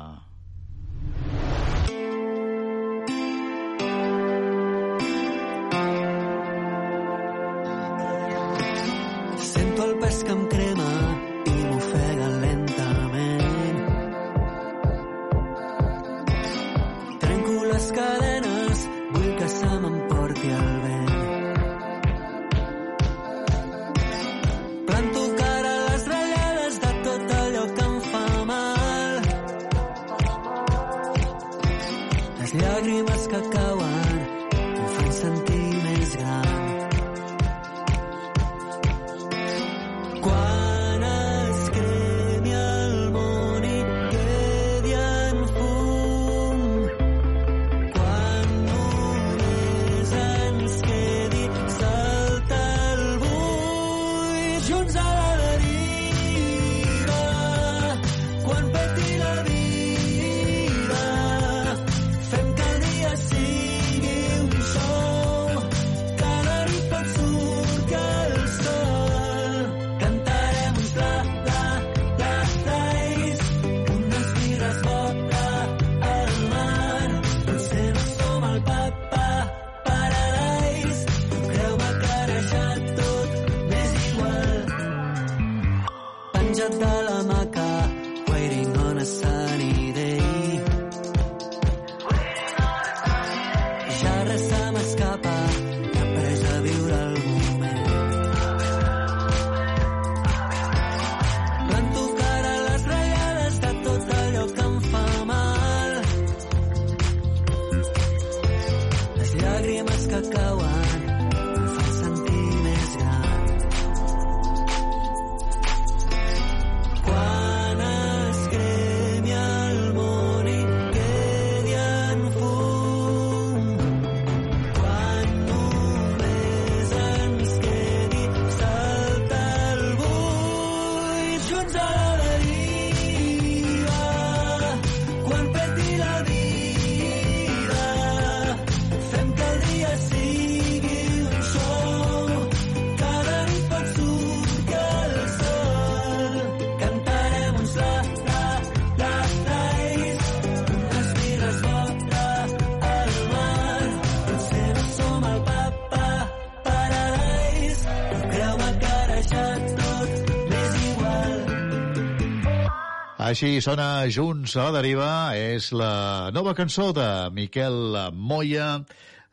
Així sona Junts a la deriva, és la nova cançó de Miquel Moya,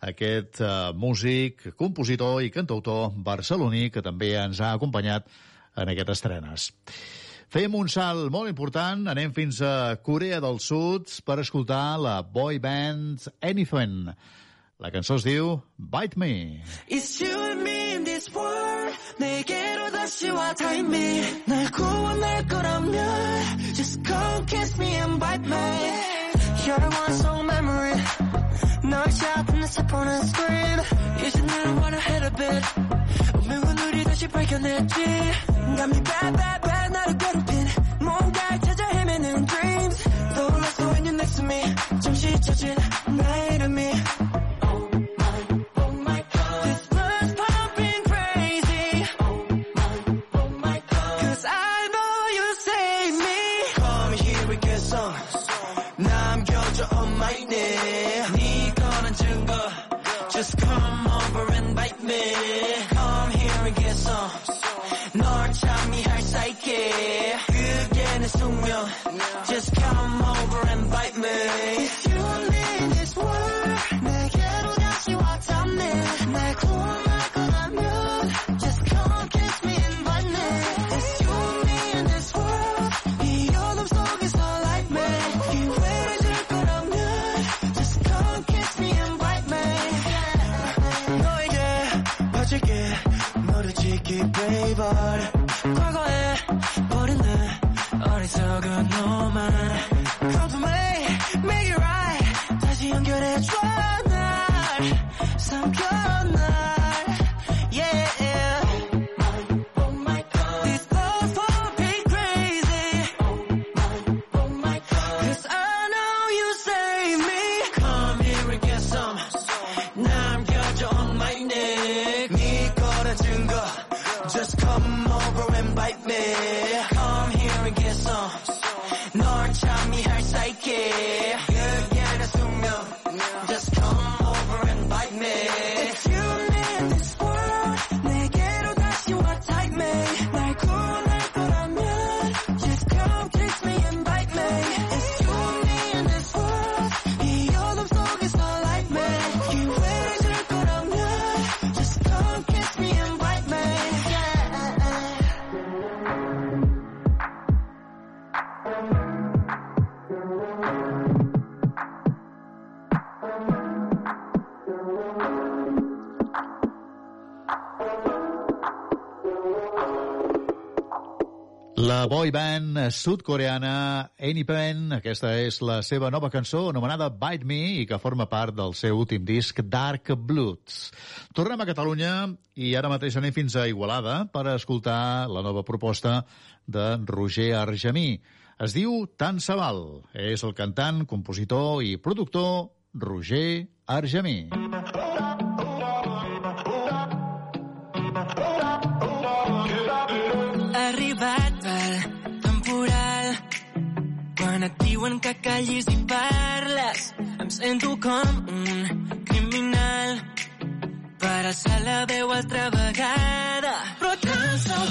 aquest uh, músic, compositor i cantautor barceloní que també ens ha acompanyat en aquestes estrenes. Fem un salt molt important, anem fins a Corea del Sud per escoltar la boy band Anything. La cançó es diu Bite Me. It's you and me this world 내게로 다시 와 time me 날 구원할 거라면 Just come kiss me and bite me You're one song memory 널 잡는 step on a screen 이제 나는 wanna hit a bit 운명은 우리 다시 발견했지 감히 bad bad bad 나를 괴롭힌 뭔가를 찾아 헤매는 dreams 떠올랐어 when you're next to me 잠시 젖은 나 La boy band sud-coreana Anypen, aquesta és la seva nova cançó anomenada Bite Me i que forma part del seu últim disc Dark Bloods. Tornem a Catalunya i ara mateix anem fins a Igualada per escoltar la nova proposta de Roger Argemí. Es diu Tant se val. És el cantant, compositor i productor Roger Argemí. Ha diuen que callis i parles. Em sento com un criminal. Per alçar la veu altra vegada. Però tant se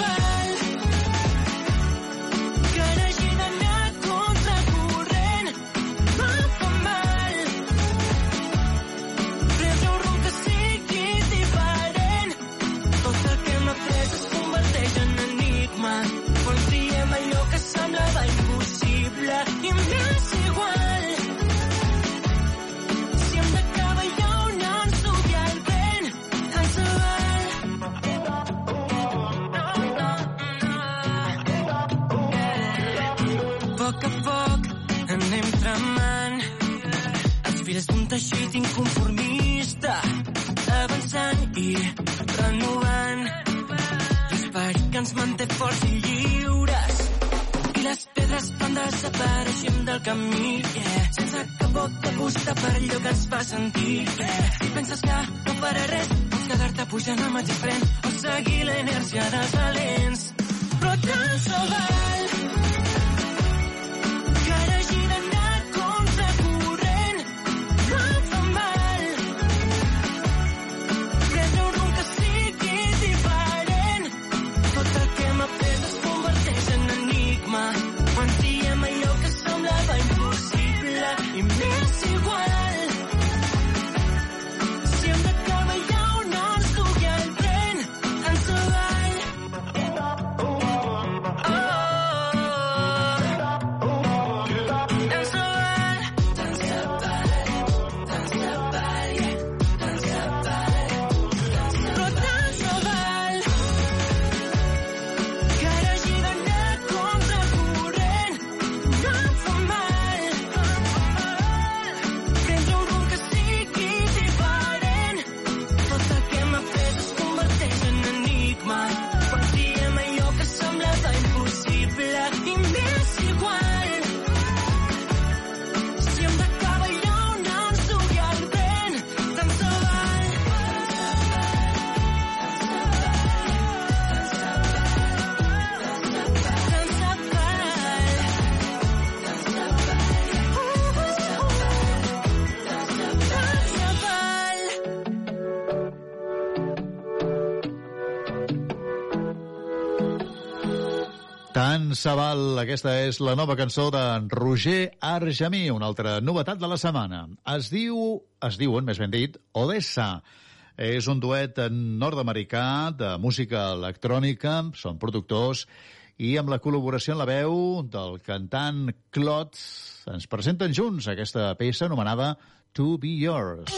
teixit inconformista avançant i renovant l'esperit que ens manté forts i lliures i les pedres van desapareixent del camí yeah. sense vot de fusta per allò que ens fa sentir yeah. i penses que no faré res pots quedar-te pujant al mateix tren o seguir la dels valents però tant se val Val, aquesta és la nova cançó de Roger Argemí, una altra novetat de la setmana. Es diu, es diuen, més ben dit, Odessa. És un duet nord-americà de música electrònica, són productors, i amb la col·laboració en la veu del cantant Clot ens presenten junts aquesta peça anomenada To Be Yours.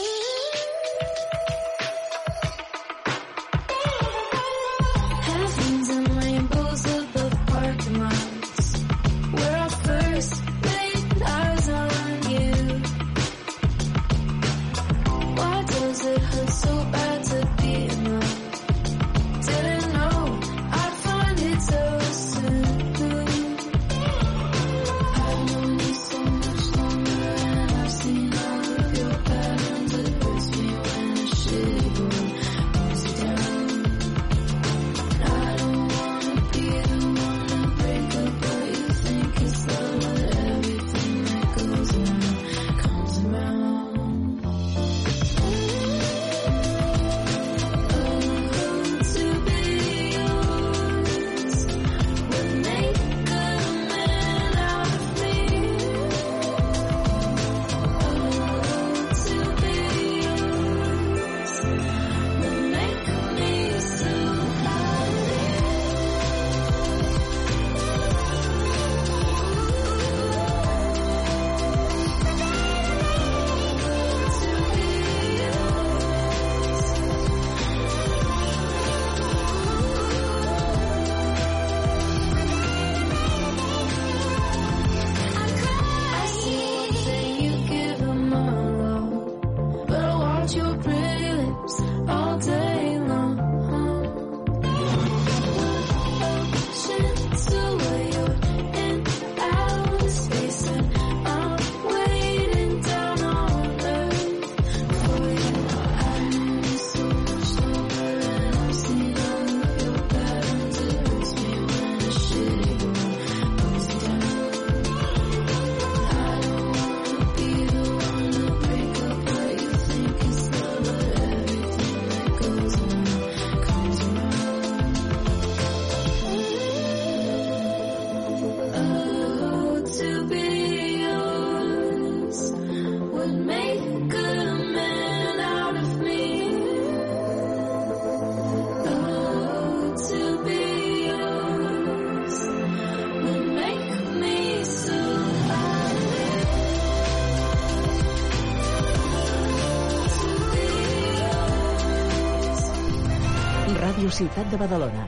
Ciutat de Badalona.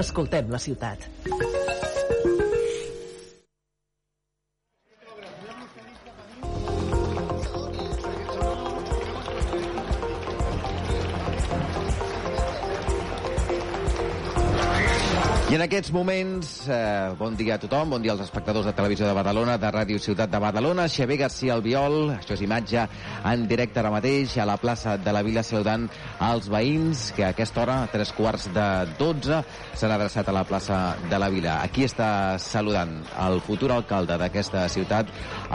Escoltem la ciutat. I en aquests moments, eh, bon dia a tothom, bon dia als espectadors de Televisió de Badalona, de Ràdio Ciutat de Badalona, Xavier García Albiol, això és imatge en directe ara mateix a la plaça de la Vila saludant als veïns que a aquesta hora, a tres quarts de dotze, s'han adreçat a la plaça de la Vila. Aquí està saludant el futur alcalde d'aquesta ciutat,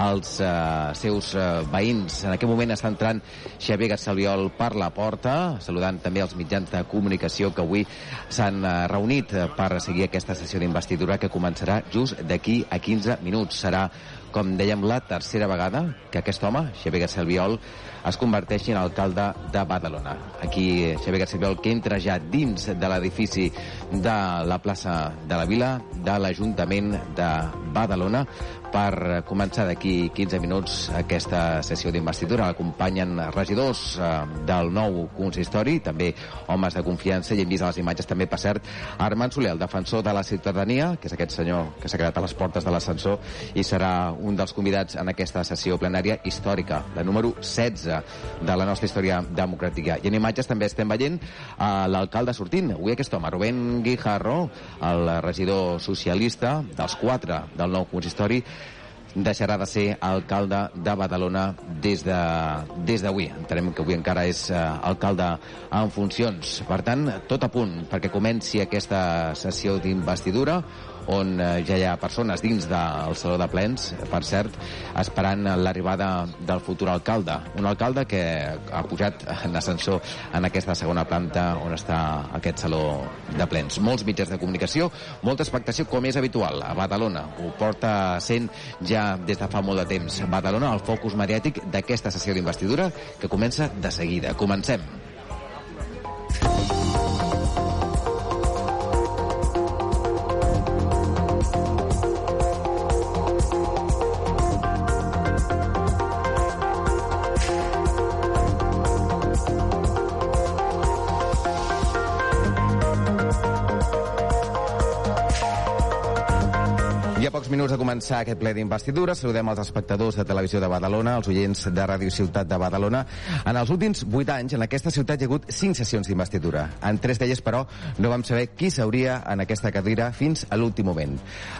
els eh, seus eh, veïns. En aquest moment està entrant Xavier García Albiol per la porta, saludant també els mitjans de comunicació que avui s'han eh, reunit per seguir aquesta sessió d'investidura que començarà just d'aquí a 15 minuts. Serà, com dèiem, la tercera vegada que aquest home, Xavier García Albiol, es converteixi en alcalde de Badalona. Aquí Xavier García Albiol que entra ja dins de l'edifici de la plaça de la Vila de l'Ajuntament de Badalona per començar d'aquí 15 minuts aquesta sessió d'investidura. L'acompanyen regidors eh, del nou consistori, també homes de confiança, i hem vist a les imatges també, per cert, Armand Soler, el defensor de la ciutadania, que és aquest senyor que s'ha quedat a les portes de l'ascensor i serà un dels convidats en aquesta sessió plenària històrica, la número 16 de la nostra història democràtica. I en imatges també estem veient eh, l'alcalde sortint, avui aquest home, Rubén Guijarro, el regidor socialista dels quatre del nou consistori, deixarà de ser alcalde de Badalona des de des d'avui. Entenem que avui encara és eh, alcalde en funcions. Per tant, tot a punt perquè comenci aquesta sessió d'investidura on eh, ja hi ha persones dins del Saló de Plens, per cert, esperant l'arribada del futur alcalde. Un alcalde que ha pujat en ascensor en aquesta segona planta on està aquest Saló de Plens. Molts mitjans de comunicació, molta expectació, com és habitual, a Badalona. Ho porta sent ja des de fa molt de temps. Badalona, el focus mediàtic d'aquesta sessió d'investidura que comença de seguida. Comencem. Hi començar aquest ple d'investidura. Saludem els espectadors de Televisió de Badalona, els oients de Ràdio Ciutat de Badalona. En els últims vuit anys, en aquesta ciutat hi ha hagut cinc sessions d'investidura. En tres d'elles, però, no vam saber qui s'hauria en aquesta cadira fins a l'últim moment.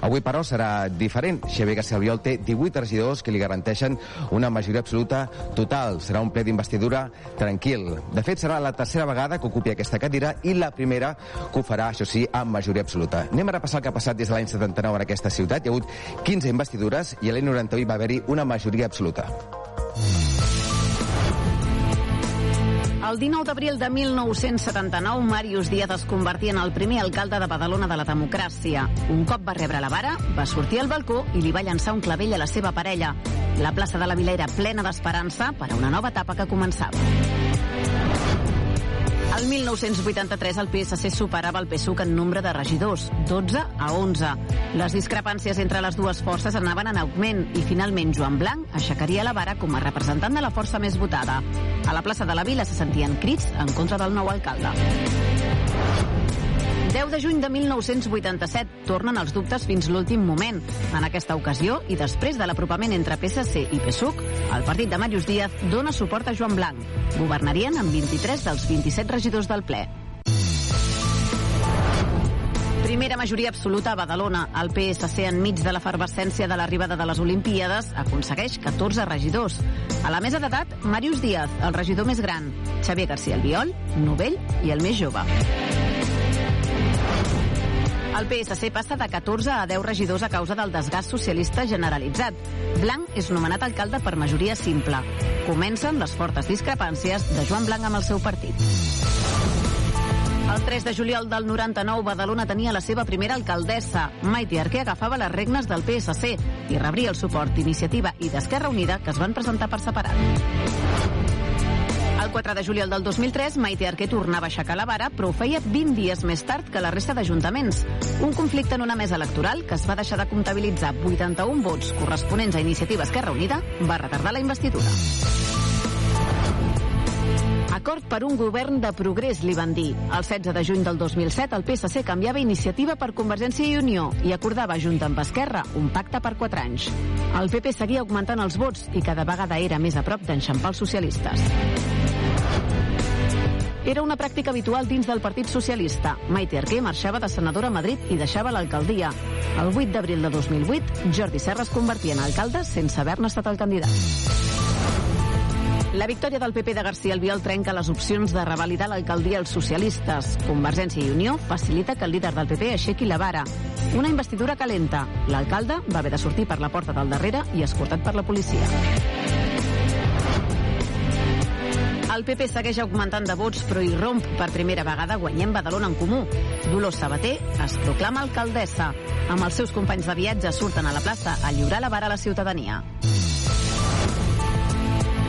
Avui, però, serà diferent. Xavier García Albiol té 18 regidors que li garanteixen una majoria absoluta total. Serà un ple d'investidura tranquil. De fet, serà la tercera vegada que ocupi aquesta cadira i la primera que ho farà, això sí, amb majoria absoluta. Anem a repassar el que ha passat des de l'any 79 en aquesta ciutat. Hi ha hagut 15 investidures i a l'any 98 va haver-hi una majoria absoluta. El 19 d'abril de 1979, Màrius Díaz es convertia en el primer alcalde de Badalona de la democràcia. Un cop va rebre la vara, va sortir al balcó i li va llançar un clavell a la seva parella. La plaça de la Vila era plena d'esperança per a una nova etapa que començava. El 1983 el PSC superava el PSUC en nombre de regidors, 12 a 11. Les discrepàncies entre les dues forces anaven en augment i finalment Joan Blanc aixecaria la vara com a representant de la força més votada. A la plaça de la Vila se sentien crits en contra del nou alcalde. 10 de juny de 1987 tornen els dubtes fins l'últim moment. En aquesta ocasió, i després de l'apropament entre PSC i PSUC, el partit de Màrius Díaz dona suport a Joan Blanc. Governarien amb 23 dels 27 regidors del ple. Primera majoria absoluta a Badalona. El PSC, enmig de l'efervescència de l'arribada de les Olimpíades, aconsegueix 14 regidors. A la mesa d'edat, Màrius Díaz, el regidor més gran, Xavier García Albiol, novell i el més jove. El PSC passa de 14 a 10 regidors a causa del desgast socialista generalitzat. Blanc és nomenat alcalde per majoria simple. Comencen les fortes discrepàncies de Joan Blanc amb el seu partit. El 3 de juliol del 99, Badalona tenia la seva primera alcaldessa. Maite Arquer agafava les regnes del PSC i rebria el suport d'Iniciativa i d'Esquerra Unida, que es van presentar per separat. El 4 de juliol del 2003, Maite Arquer tornava a aixecar la vara, però ho feia 20 dies més tard que la resta d'ajuntaments. Un conflicte en una mesa electoral que es va deixar de comptabilitzar 81 vots corresponents a Iniciativa Esquerra Unida va retardar la investidura. Acord per un govern de progrés, li van dir. El 16 de juny del 2007, el PSC canviava iniciativa per Convergència i Unió i acordava, junt amb Esquerra, un pacte per 4 anys. El PP seguia augmentant els vots i cada vegada era més a prop d'enxampar els socialistes. Era una pràctica habitual dins del Partit Socialista. Maite Arquer marxava de senadora a Madrid i deixava l'alcaldia. El 8 d'abril de 2008, Jordi Serra es convertia en alcalde sense haver-ne estat el candidat. La victòria del PP de García Albiol trenca les opcions de revalidar l'alcaldia als socialistes. Convergència i Unió facilita que el líder del PP aixequi la vara. Una investidura calenta. L'alcalde va haver de sortir per la porta del darrere i escortat per la policia. El PP segueix augmentant de vots, però hi romp per primera vegada guanyem Badalona en comú. Dolors Sabater es proclama alcaldessa. Amb els seus companys de viatge surten a la plaça a lliurar la vara a la ciutadania.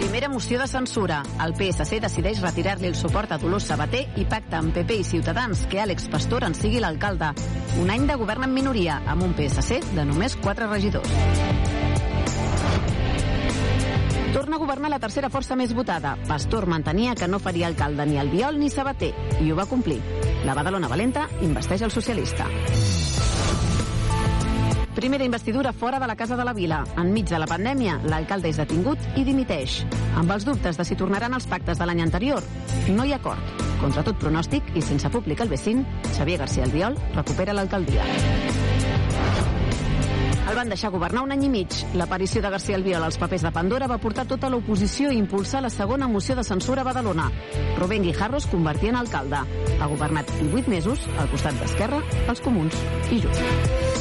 Primera moció de censura. El PSC decideix retirar-li el suport a Dolors Sabater i pacta amb PP i Ciutadans que Àlex Pastor en sigui l'alcalde. Un any de govern en minoria, amb un PSC de només 4 regidors. Torna a governar la tercera força més votada. Pastor mantenia que no faria alcalde ni Albiol ni Sabater, i ho va complir. La Badalona Valenta investeix el socialista. Primera investidura fora de la Casa de la Vila. Enmig de la pandèmia, l'alcalde és detingut i dimiteix. Amb els dubtes de si tornaran els pactes de l'any anterior, no hi ha acord. Contra tot pronòstic i sense públic al vecin, Xavier García Albiol recupera l'alcaldia. El van deixar governar un any i mig. L'aparició de García Albiol als papers de Pandora va portar tota l'oposició a impulsar la segona moció de censura a Badalona. Rubén Guijarro es convertia en alcalde. Ha governat 18 mesos al costat d'Esquerra, els Comuns i Junts.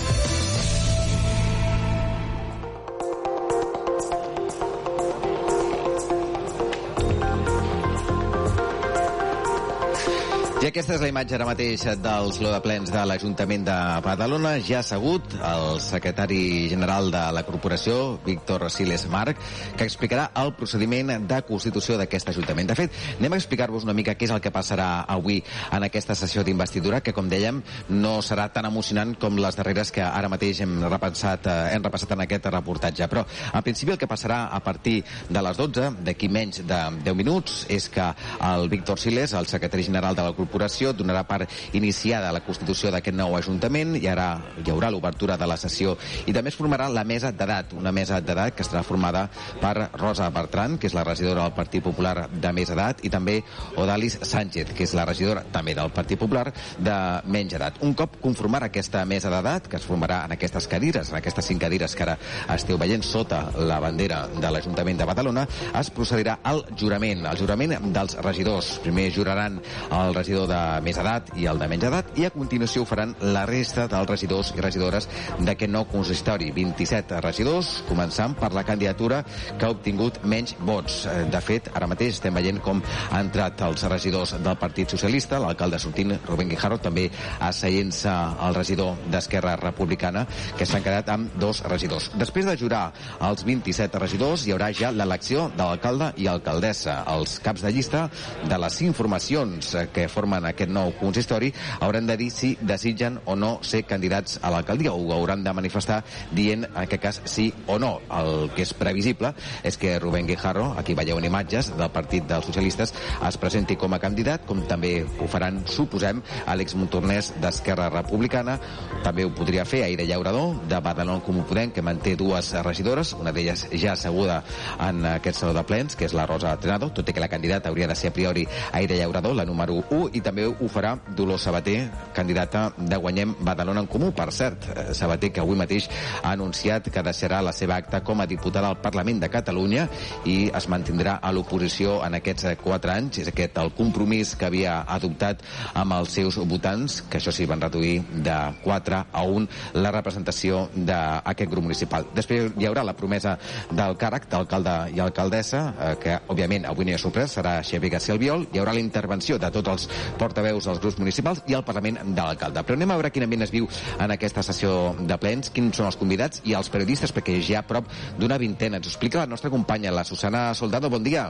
I aquesta és la imatge ara mateix del Saló de Plens de l'Ajuntament de Badalona. Ja ha assegut el secretari general de la corporació, Víctor Siles Marc, que explicarà el procediment de constitució d'aquest Ajuntament. De fet, anem a explicar-vos una mica què és el que passarà avui en aquesta sessió d'investidura, que, com dèiem, no serà tan emocionant com les darreres que ara mateix hem repensat, eh, hem repassat en aquest reportatge. Però, en principi, el que passarà a partir de les 12, d'aquí menys de 10 minuts, és que el Víctor Siles, el secretari general de la corporació, donarà per iniciada la constitució d'aquest nou Ajuntament, i ara hi haurà l'obertura de la sessió, i també es formarà la mesa d'edat, una mesa d'edat que estarà formada per Rosa Bertran, que és la regidora del Partit Popular de més edat, i també Odalis Sánchez, que és la regidora també del Partit Popular de menys edat. Un cop conformar aquesta mesa d'edat, que es formarà en aquestes cadires, en aquestes cinc cadires que ara esteu veient sota la bandera de l'Ajuntament de Badalona, es procedirà al jurament, el jurament dels regidors. Primer juraran el regidor de més edat i el de menys edat, i a continuació ho faran la resta dels regidors i regidores d'aquest nou consistori. 27 regidors, començant per la candidatura que ha obtingut menys vots. Eh, De fet, ara mateix estem veient com ha entrat els regidors del Partit Socialista, l'alcalde sortint, Rubén Guijarro, també asseient-se el regidor d'Esquerra Republicana, que s'han quedat amb dos regidors. Després de jurar els 27 regidors, hi haurà ja l'elecció de l'alcalde i alcaldessa. Els caps de llista de les cinc formacions eh, que formen aquest nou consistori hauran de dir si desitgen o no ser candidats a l'alcaldia o hauran de manifestar dient en aquest cas sí o no. El que és previsible és que Rubén Guijarro, aquí veieu en imatges del Partit dels Socialistes, es presenti com a candidat, com també ho faran, suposem, Àlex Montornès d'Esquerra Republicana, també ho podria fer Aire Llaurador, de Badalona Comú Podem, que manté dues regidores, una d'elles ja asseguda en aquest saló de plens, que és la Rosa Trenado, tot i que la candidata hauria de ser a priori Aire Llaurador, la número 1, i també ho farà Dolors Sabater, candidata de Guanyem Badalona en Comú. Per cert, eh, Sabater, que avui mateix ha anunciat que deixarà la seva acta com a diputada al Parlament de Catalunya i es mantindrà a l'oposició en aquests eh, quatre anys. És aquest el compromís que havia adoptat amb els seus votants, que això sí, van reduir de 4 a 1 la representació d'aquest grup municipal. Després hi haurà la promesa del càrrec d'alcalde i alcaldessa, eh, que òbviament avui no hi ha sorpresa, serà Xavier García Albiol. Hi haurà la intervenció de tots els portaveus dels grups municipals i el Parlament de l'alcalde. Però anem a veure quin ambient es viu en aquesta sessió de plens, quins són els convidats i els periodistes, perquè ja prop d'una vintena. Ens ho explica la nostra companya, la Susana Soldado. Bon dia.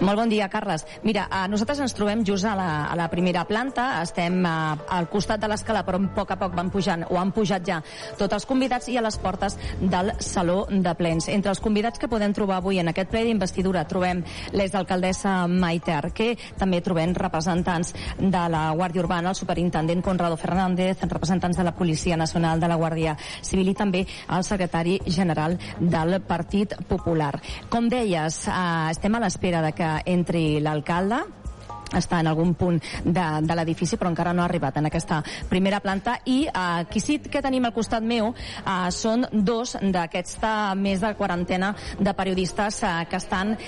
Molt bon dia, Carles. Mira, eh, nosaltres ens trobem just a la, a la primera planta, estem eh, al costat de l'escala, però a poc a poc van pujant, o han pujat ja tots els convidats i a les portes del Saló de Plens. Entre els convidats que podem trobar avui en aquest ple d'investidura trobem l'exalcaldessa Maite Arquer, també trobem representants de la Guàrdia Urbana, el superintendent Conrado Fernández, representants de la Policia Nacional, de la Guàrdia Civil i també el secretari general del Partit Popular. Com deies, eh, estem a l'espera de que entri l'alcalde està en algun punt de, de l'edifici però encara no ha arribat en aquesta primera planta i eh, aquí sí que tenim al costat meu eh, són dos d'aquesta més de quarantena de periodistes eh, que estan eh,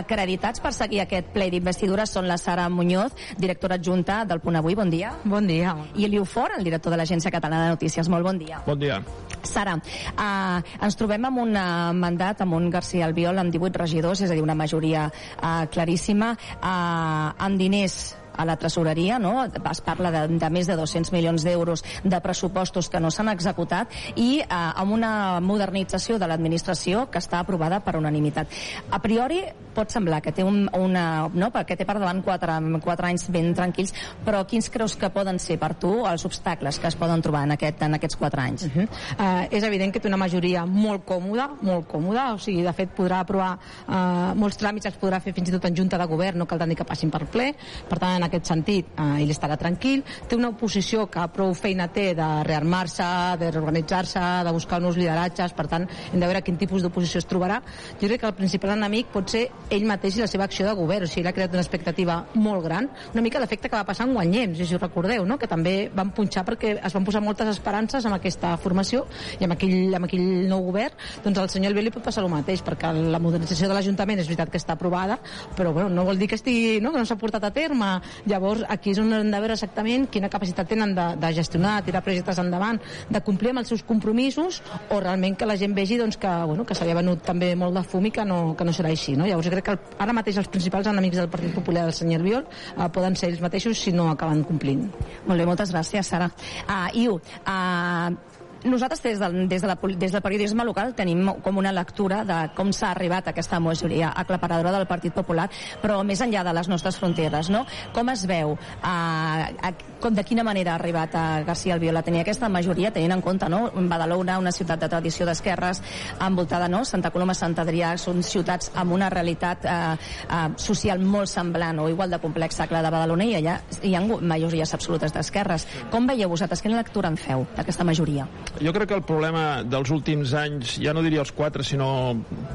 acreditats per seguir aquest ple d'investidura són la Sara Muñoz, directora adjunta del Punt Avui, bon dia. Bon dia. I Eliu Fort, el director de l'Agència Catalana de Notícies, molt bon dia. Bon dia. Sara, eh, ens trobem amb un eh, mandat, amb un García Albiol amb 18 regidors, és a dir, una majoria eh, claríssima, eh, amb diners a la tresoreria, no? es parla de, de més de 200 milions d'euros de pressupostos que no s'han executat i eh, amb una modernització de l'administració que està aprovada per unanimitat. A priori pot semblar que té un, una, no? perquè té per davant quatre, quatre anys ben tranquils, però quins creus que poden ser per tu els obstacles que es poden trobar en, aquest, en aquests quatre anys? Uh -huh. uh, és evident que té una majoria molt còmoda, molt còmoda, o sigui, de fet podrà aprovar uh, molts tràmits, els podrà fer fins i tot en junta de govern, no caldrà ni que passin per ple, per tant, en aquest sentit, eh, ell estarà tranquil. Té una oposició que prou feina té de rearmar-se, de reorganitzar-se, de buscar nous lideratges, per tant, hem de veure quin tipus d'oposició es trobarà. Jo crec que el principal enemic pot ser ell mateix i la seva acció de govern, o sigui, ha creat una expectativa molt gran, una mica l'efecte que va passar en Guanyem, si us recordeu, no? que també van punxar perquè es van posar moltes esperances amb aquesta formació i amb aquell, amb aquell nou govern, doncs al senyor Albé li pot passar el mateix, perquè la modernització de l'Ajuntament és veritat que està aprovada, però bueno, no vol dir que estigui, no? que no s'ha portat a terme llavors aquí és on hem de veure exactament quina capacitat tenen de, de gestionar, tirar projectes endavant de complir amb els seus compromisos o realment que la gent vegi doncs, que, bueno, que s'havia venut també molt de fum i que no, que no serà així no? llavors crec que el, ara mateix els principals enemics del Partit Popular del senyor Biol eh, poden ser ells mateixos si no acaben complint Molt bé, moltes gràcies, Sara. Uh, Iu, uh, nosaltres des del, des, de la, des del periodisme local tenim com una lectura de com s'ha arribat a aquesta majoria aclaparadora del Partit Popular, però més enllà de les nostres fronteres, no? Com es veu, uh, a, com, de quina manera ha arribat a García Albiol a tenir aquesta majoria, tenint en compte, no? Badalona, una ciutat de tradició d'esquerres, envoltada, no? Santa Coloma, Sant Adrià, són ciutats amb una realitat uh, uh, social molt semblant o igual de complexa que la de Badalona i allà hi ha majories absolutes d'esquerres. Com veieu vosaltres? Quina lectura en feu d'aquesta majoria? Jo crec que el problema dels últims anys, ja no diria els 4, sinó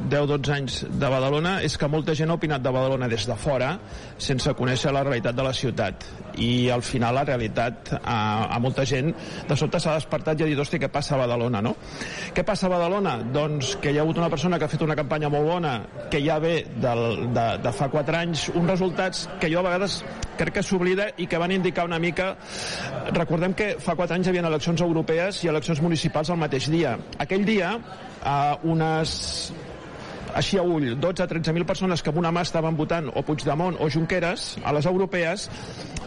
10-12 anys de Badalona, és que molta gent ha opinat de Badalona des de fora, sense conèixer la realitat de la ciutat. I al final la realitat a, a molta gent de sobte s'ha despertat i ha dit, hòstia, què passa a Badalona, no? Què passa a Badalona? Doncs que hi ha hagut una persona que ha fet una campanya molt bona, que ja ve del, de, de fa 4 anys, uns resultats que jo a vegades crec que s'oblida i que van indicar una mica... Recordem que fa 4 anys hi havia eleccions europees i eleccions municipals al mateix dia. Aquell dia, eh, unes així a ull, 12 a 13.000 persones que amb una mà estaven votant o Puigdemont o Junqueras a les europees,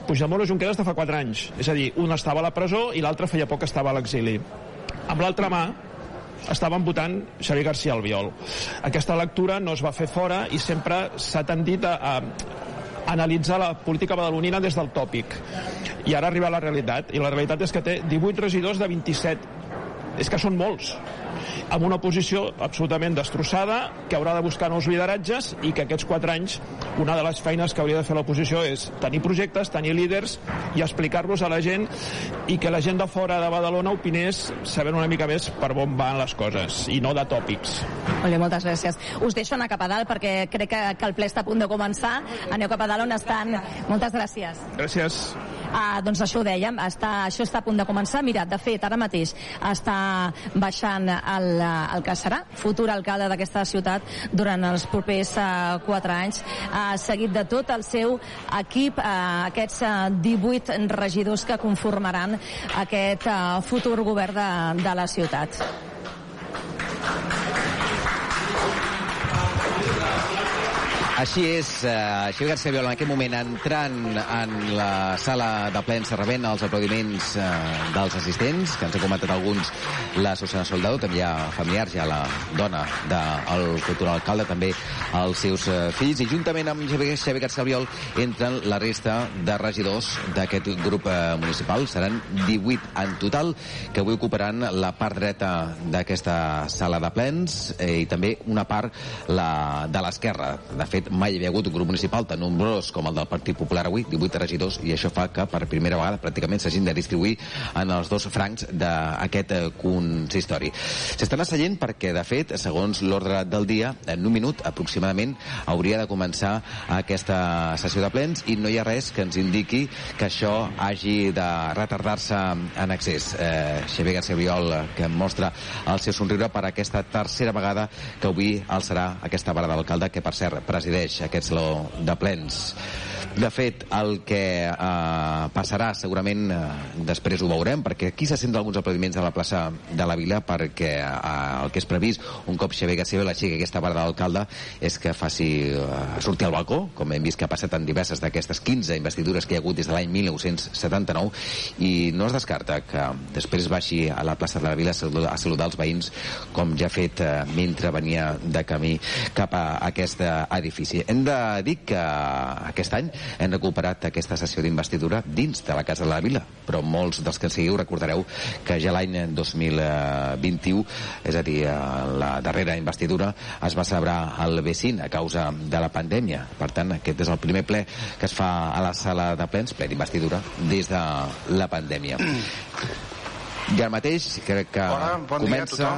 Puigdemont o Junqueras de fa 4 anys. És a dir, un estava a la presó i l'altre feia poc estava a l'exili. Amb l'altra mà estaven votant Xavier García Albiol. Aquesta lectura no es va fer fora i sempre s'ha tendit a, a analitzar la política badalonina des del tòpic. I ara arriba la realitat, i la realitat és que té 18 regidors de 27. És que són molts amb una oposició absolutament destrossada que haurà de buscar nous lideratges i que aquests quatre anys una de les feines que hauria de fer l'oposició és tenir projectes, tenir líders i explicar-los a la gent i que la gent de fora de Badalona opinés sabent una mica més per on van les coses i no de tòpics. Molt bé, moltes gràcies. Us deixo anar cap a dalt perquè crec que, que el ple està a punt de començar. Aneu cap a dalt on estan. Moltes gràcies. Gràcies. Ah, doncs això ho dèiem, està, això està a punt de començar. Mira, de fet, ara mateix està baixant el, el que serà futur alcalde d'aquesta ciutat durant els propers uh, quatre anys, uh, seguit de tot el seu equip, uh, aquests uh, 18 regidors que conformaran aquest uh, futur govern de, de la ciutat. Així és, eh, Xavier García Viola en aquest moment entrant en la sala de plens rebent els aplaudiments eh, dels assistents, que ens ha comentat alguns la Susana Soldado, també hi ha familiars, ha la dona del futur alcalde, també els seus eh, fills, i juntament amb Xavier, Xavier García Albiol entren la resta de regidors d'aquest grup eh, municipal. Seran 18 en total, que avui ocuparan la part dreta d'aquesta sala de plens eh, i també una part la, de l'esquerra. De fet, mai hi havia hagut un grup municipal tan nombrós com el del Partit Popular avui, 18 regidors, i això fa que per primera vegada pràcticament s'hagin de distribuir en els dos francs d'aquest consistori. S'estan asseient perquè, de fet, segons l'ordre del dia, en un minut aproximadament hauria de començar aquesta sessió de plens i no hi ha res que ens indiqui que això hagi de retardar-se en excés. Eh, Xavier García eh, que mostra el seu somriure per aquesta tercera vegada que avui alçarà aquesta vara d'alcalde, que per cert presideix aquest saló de plens. De fet, el que eh, passarà segurament, eh, després ho veurem, perquè aquí se senten alguns aplaudiments a la plaça de la Vila, perquè eh, el que és previst, un cop Xavier García l'aixequi aquesta vara de l'alcalde, és que faci eh, sortir al balcó, com hem vist que ha passat en diverses d'aquestes 15 investidures que hi ha hagut des de l'any 1979, i no es descarta que després baixi a la plaça de la Vila a saludar, els veïns, com ja ha fet eh, mentre venia de camí cap a aquest eh, edifici. Hem de dir que aquest any hem recuperat aquesta sessió d'investidura dins de la Casa de la Vila, però molts dels que ens seguiu recordareu que ja l'any 2021, és a dir, eh, la darrera investidura, es va celebrar al Vecin a causa de la pandèmia. Per tant, aquest és el primer ple que es fa a la sala de plens, ple d'investidura, des de la pandèmia. I ara mateix crec que Hola, bon comença.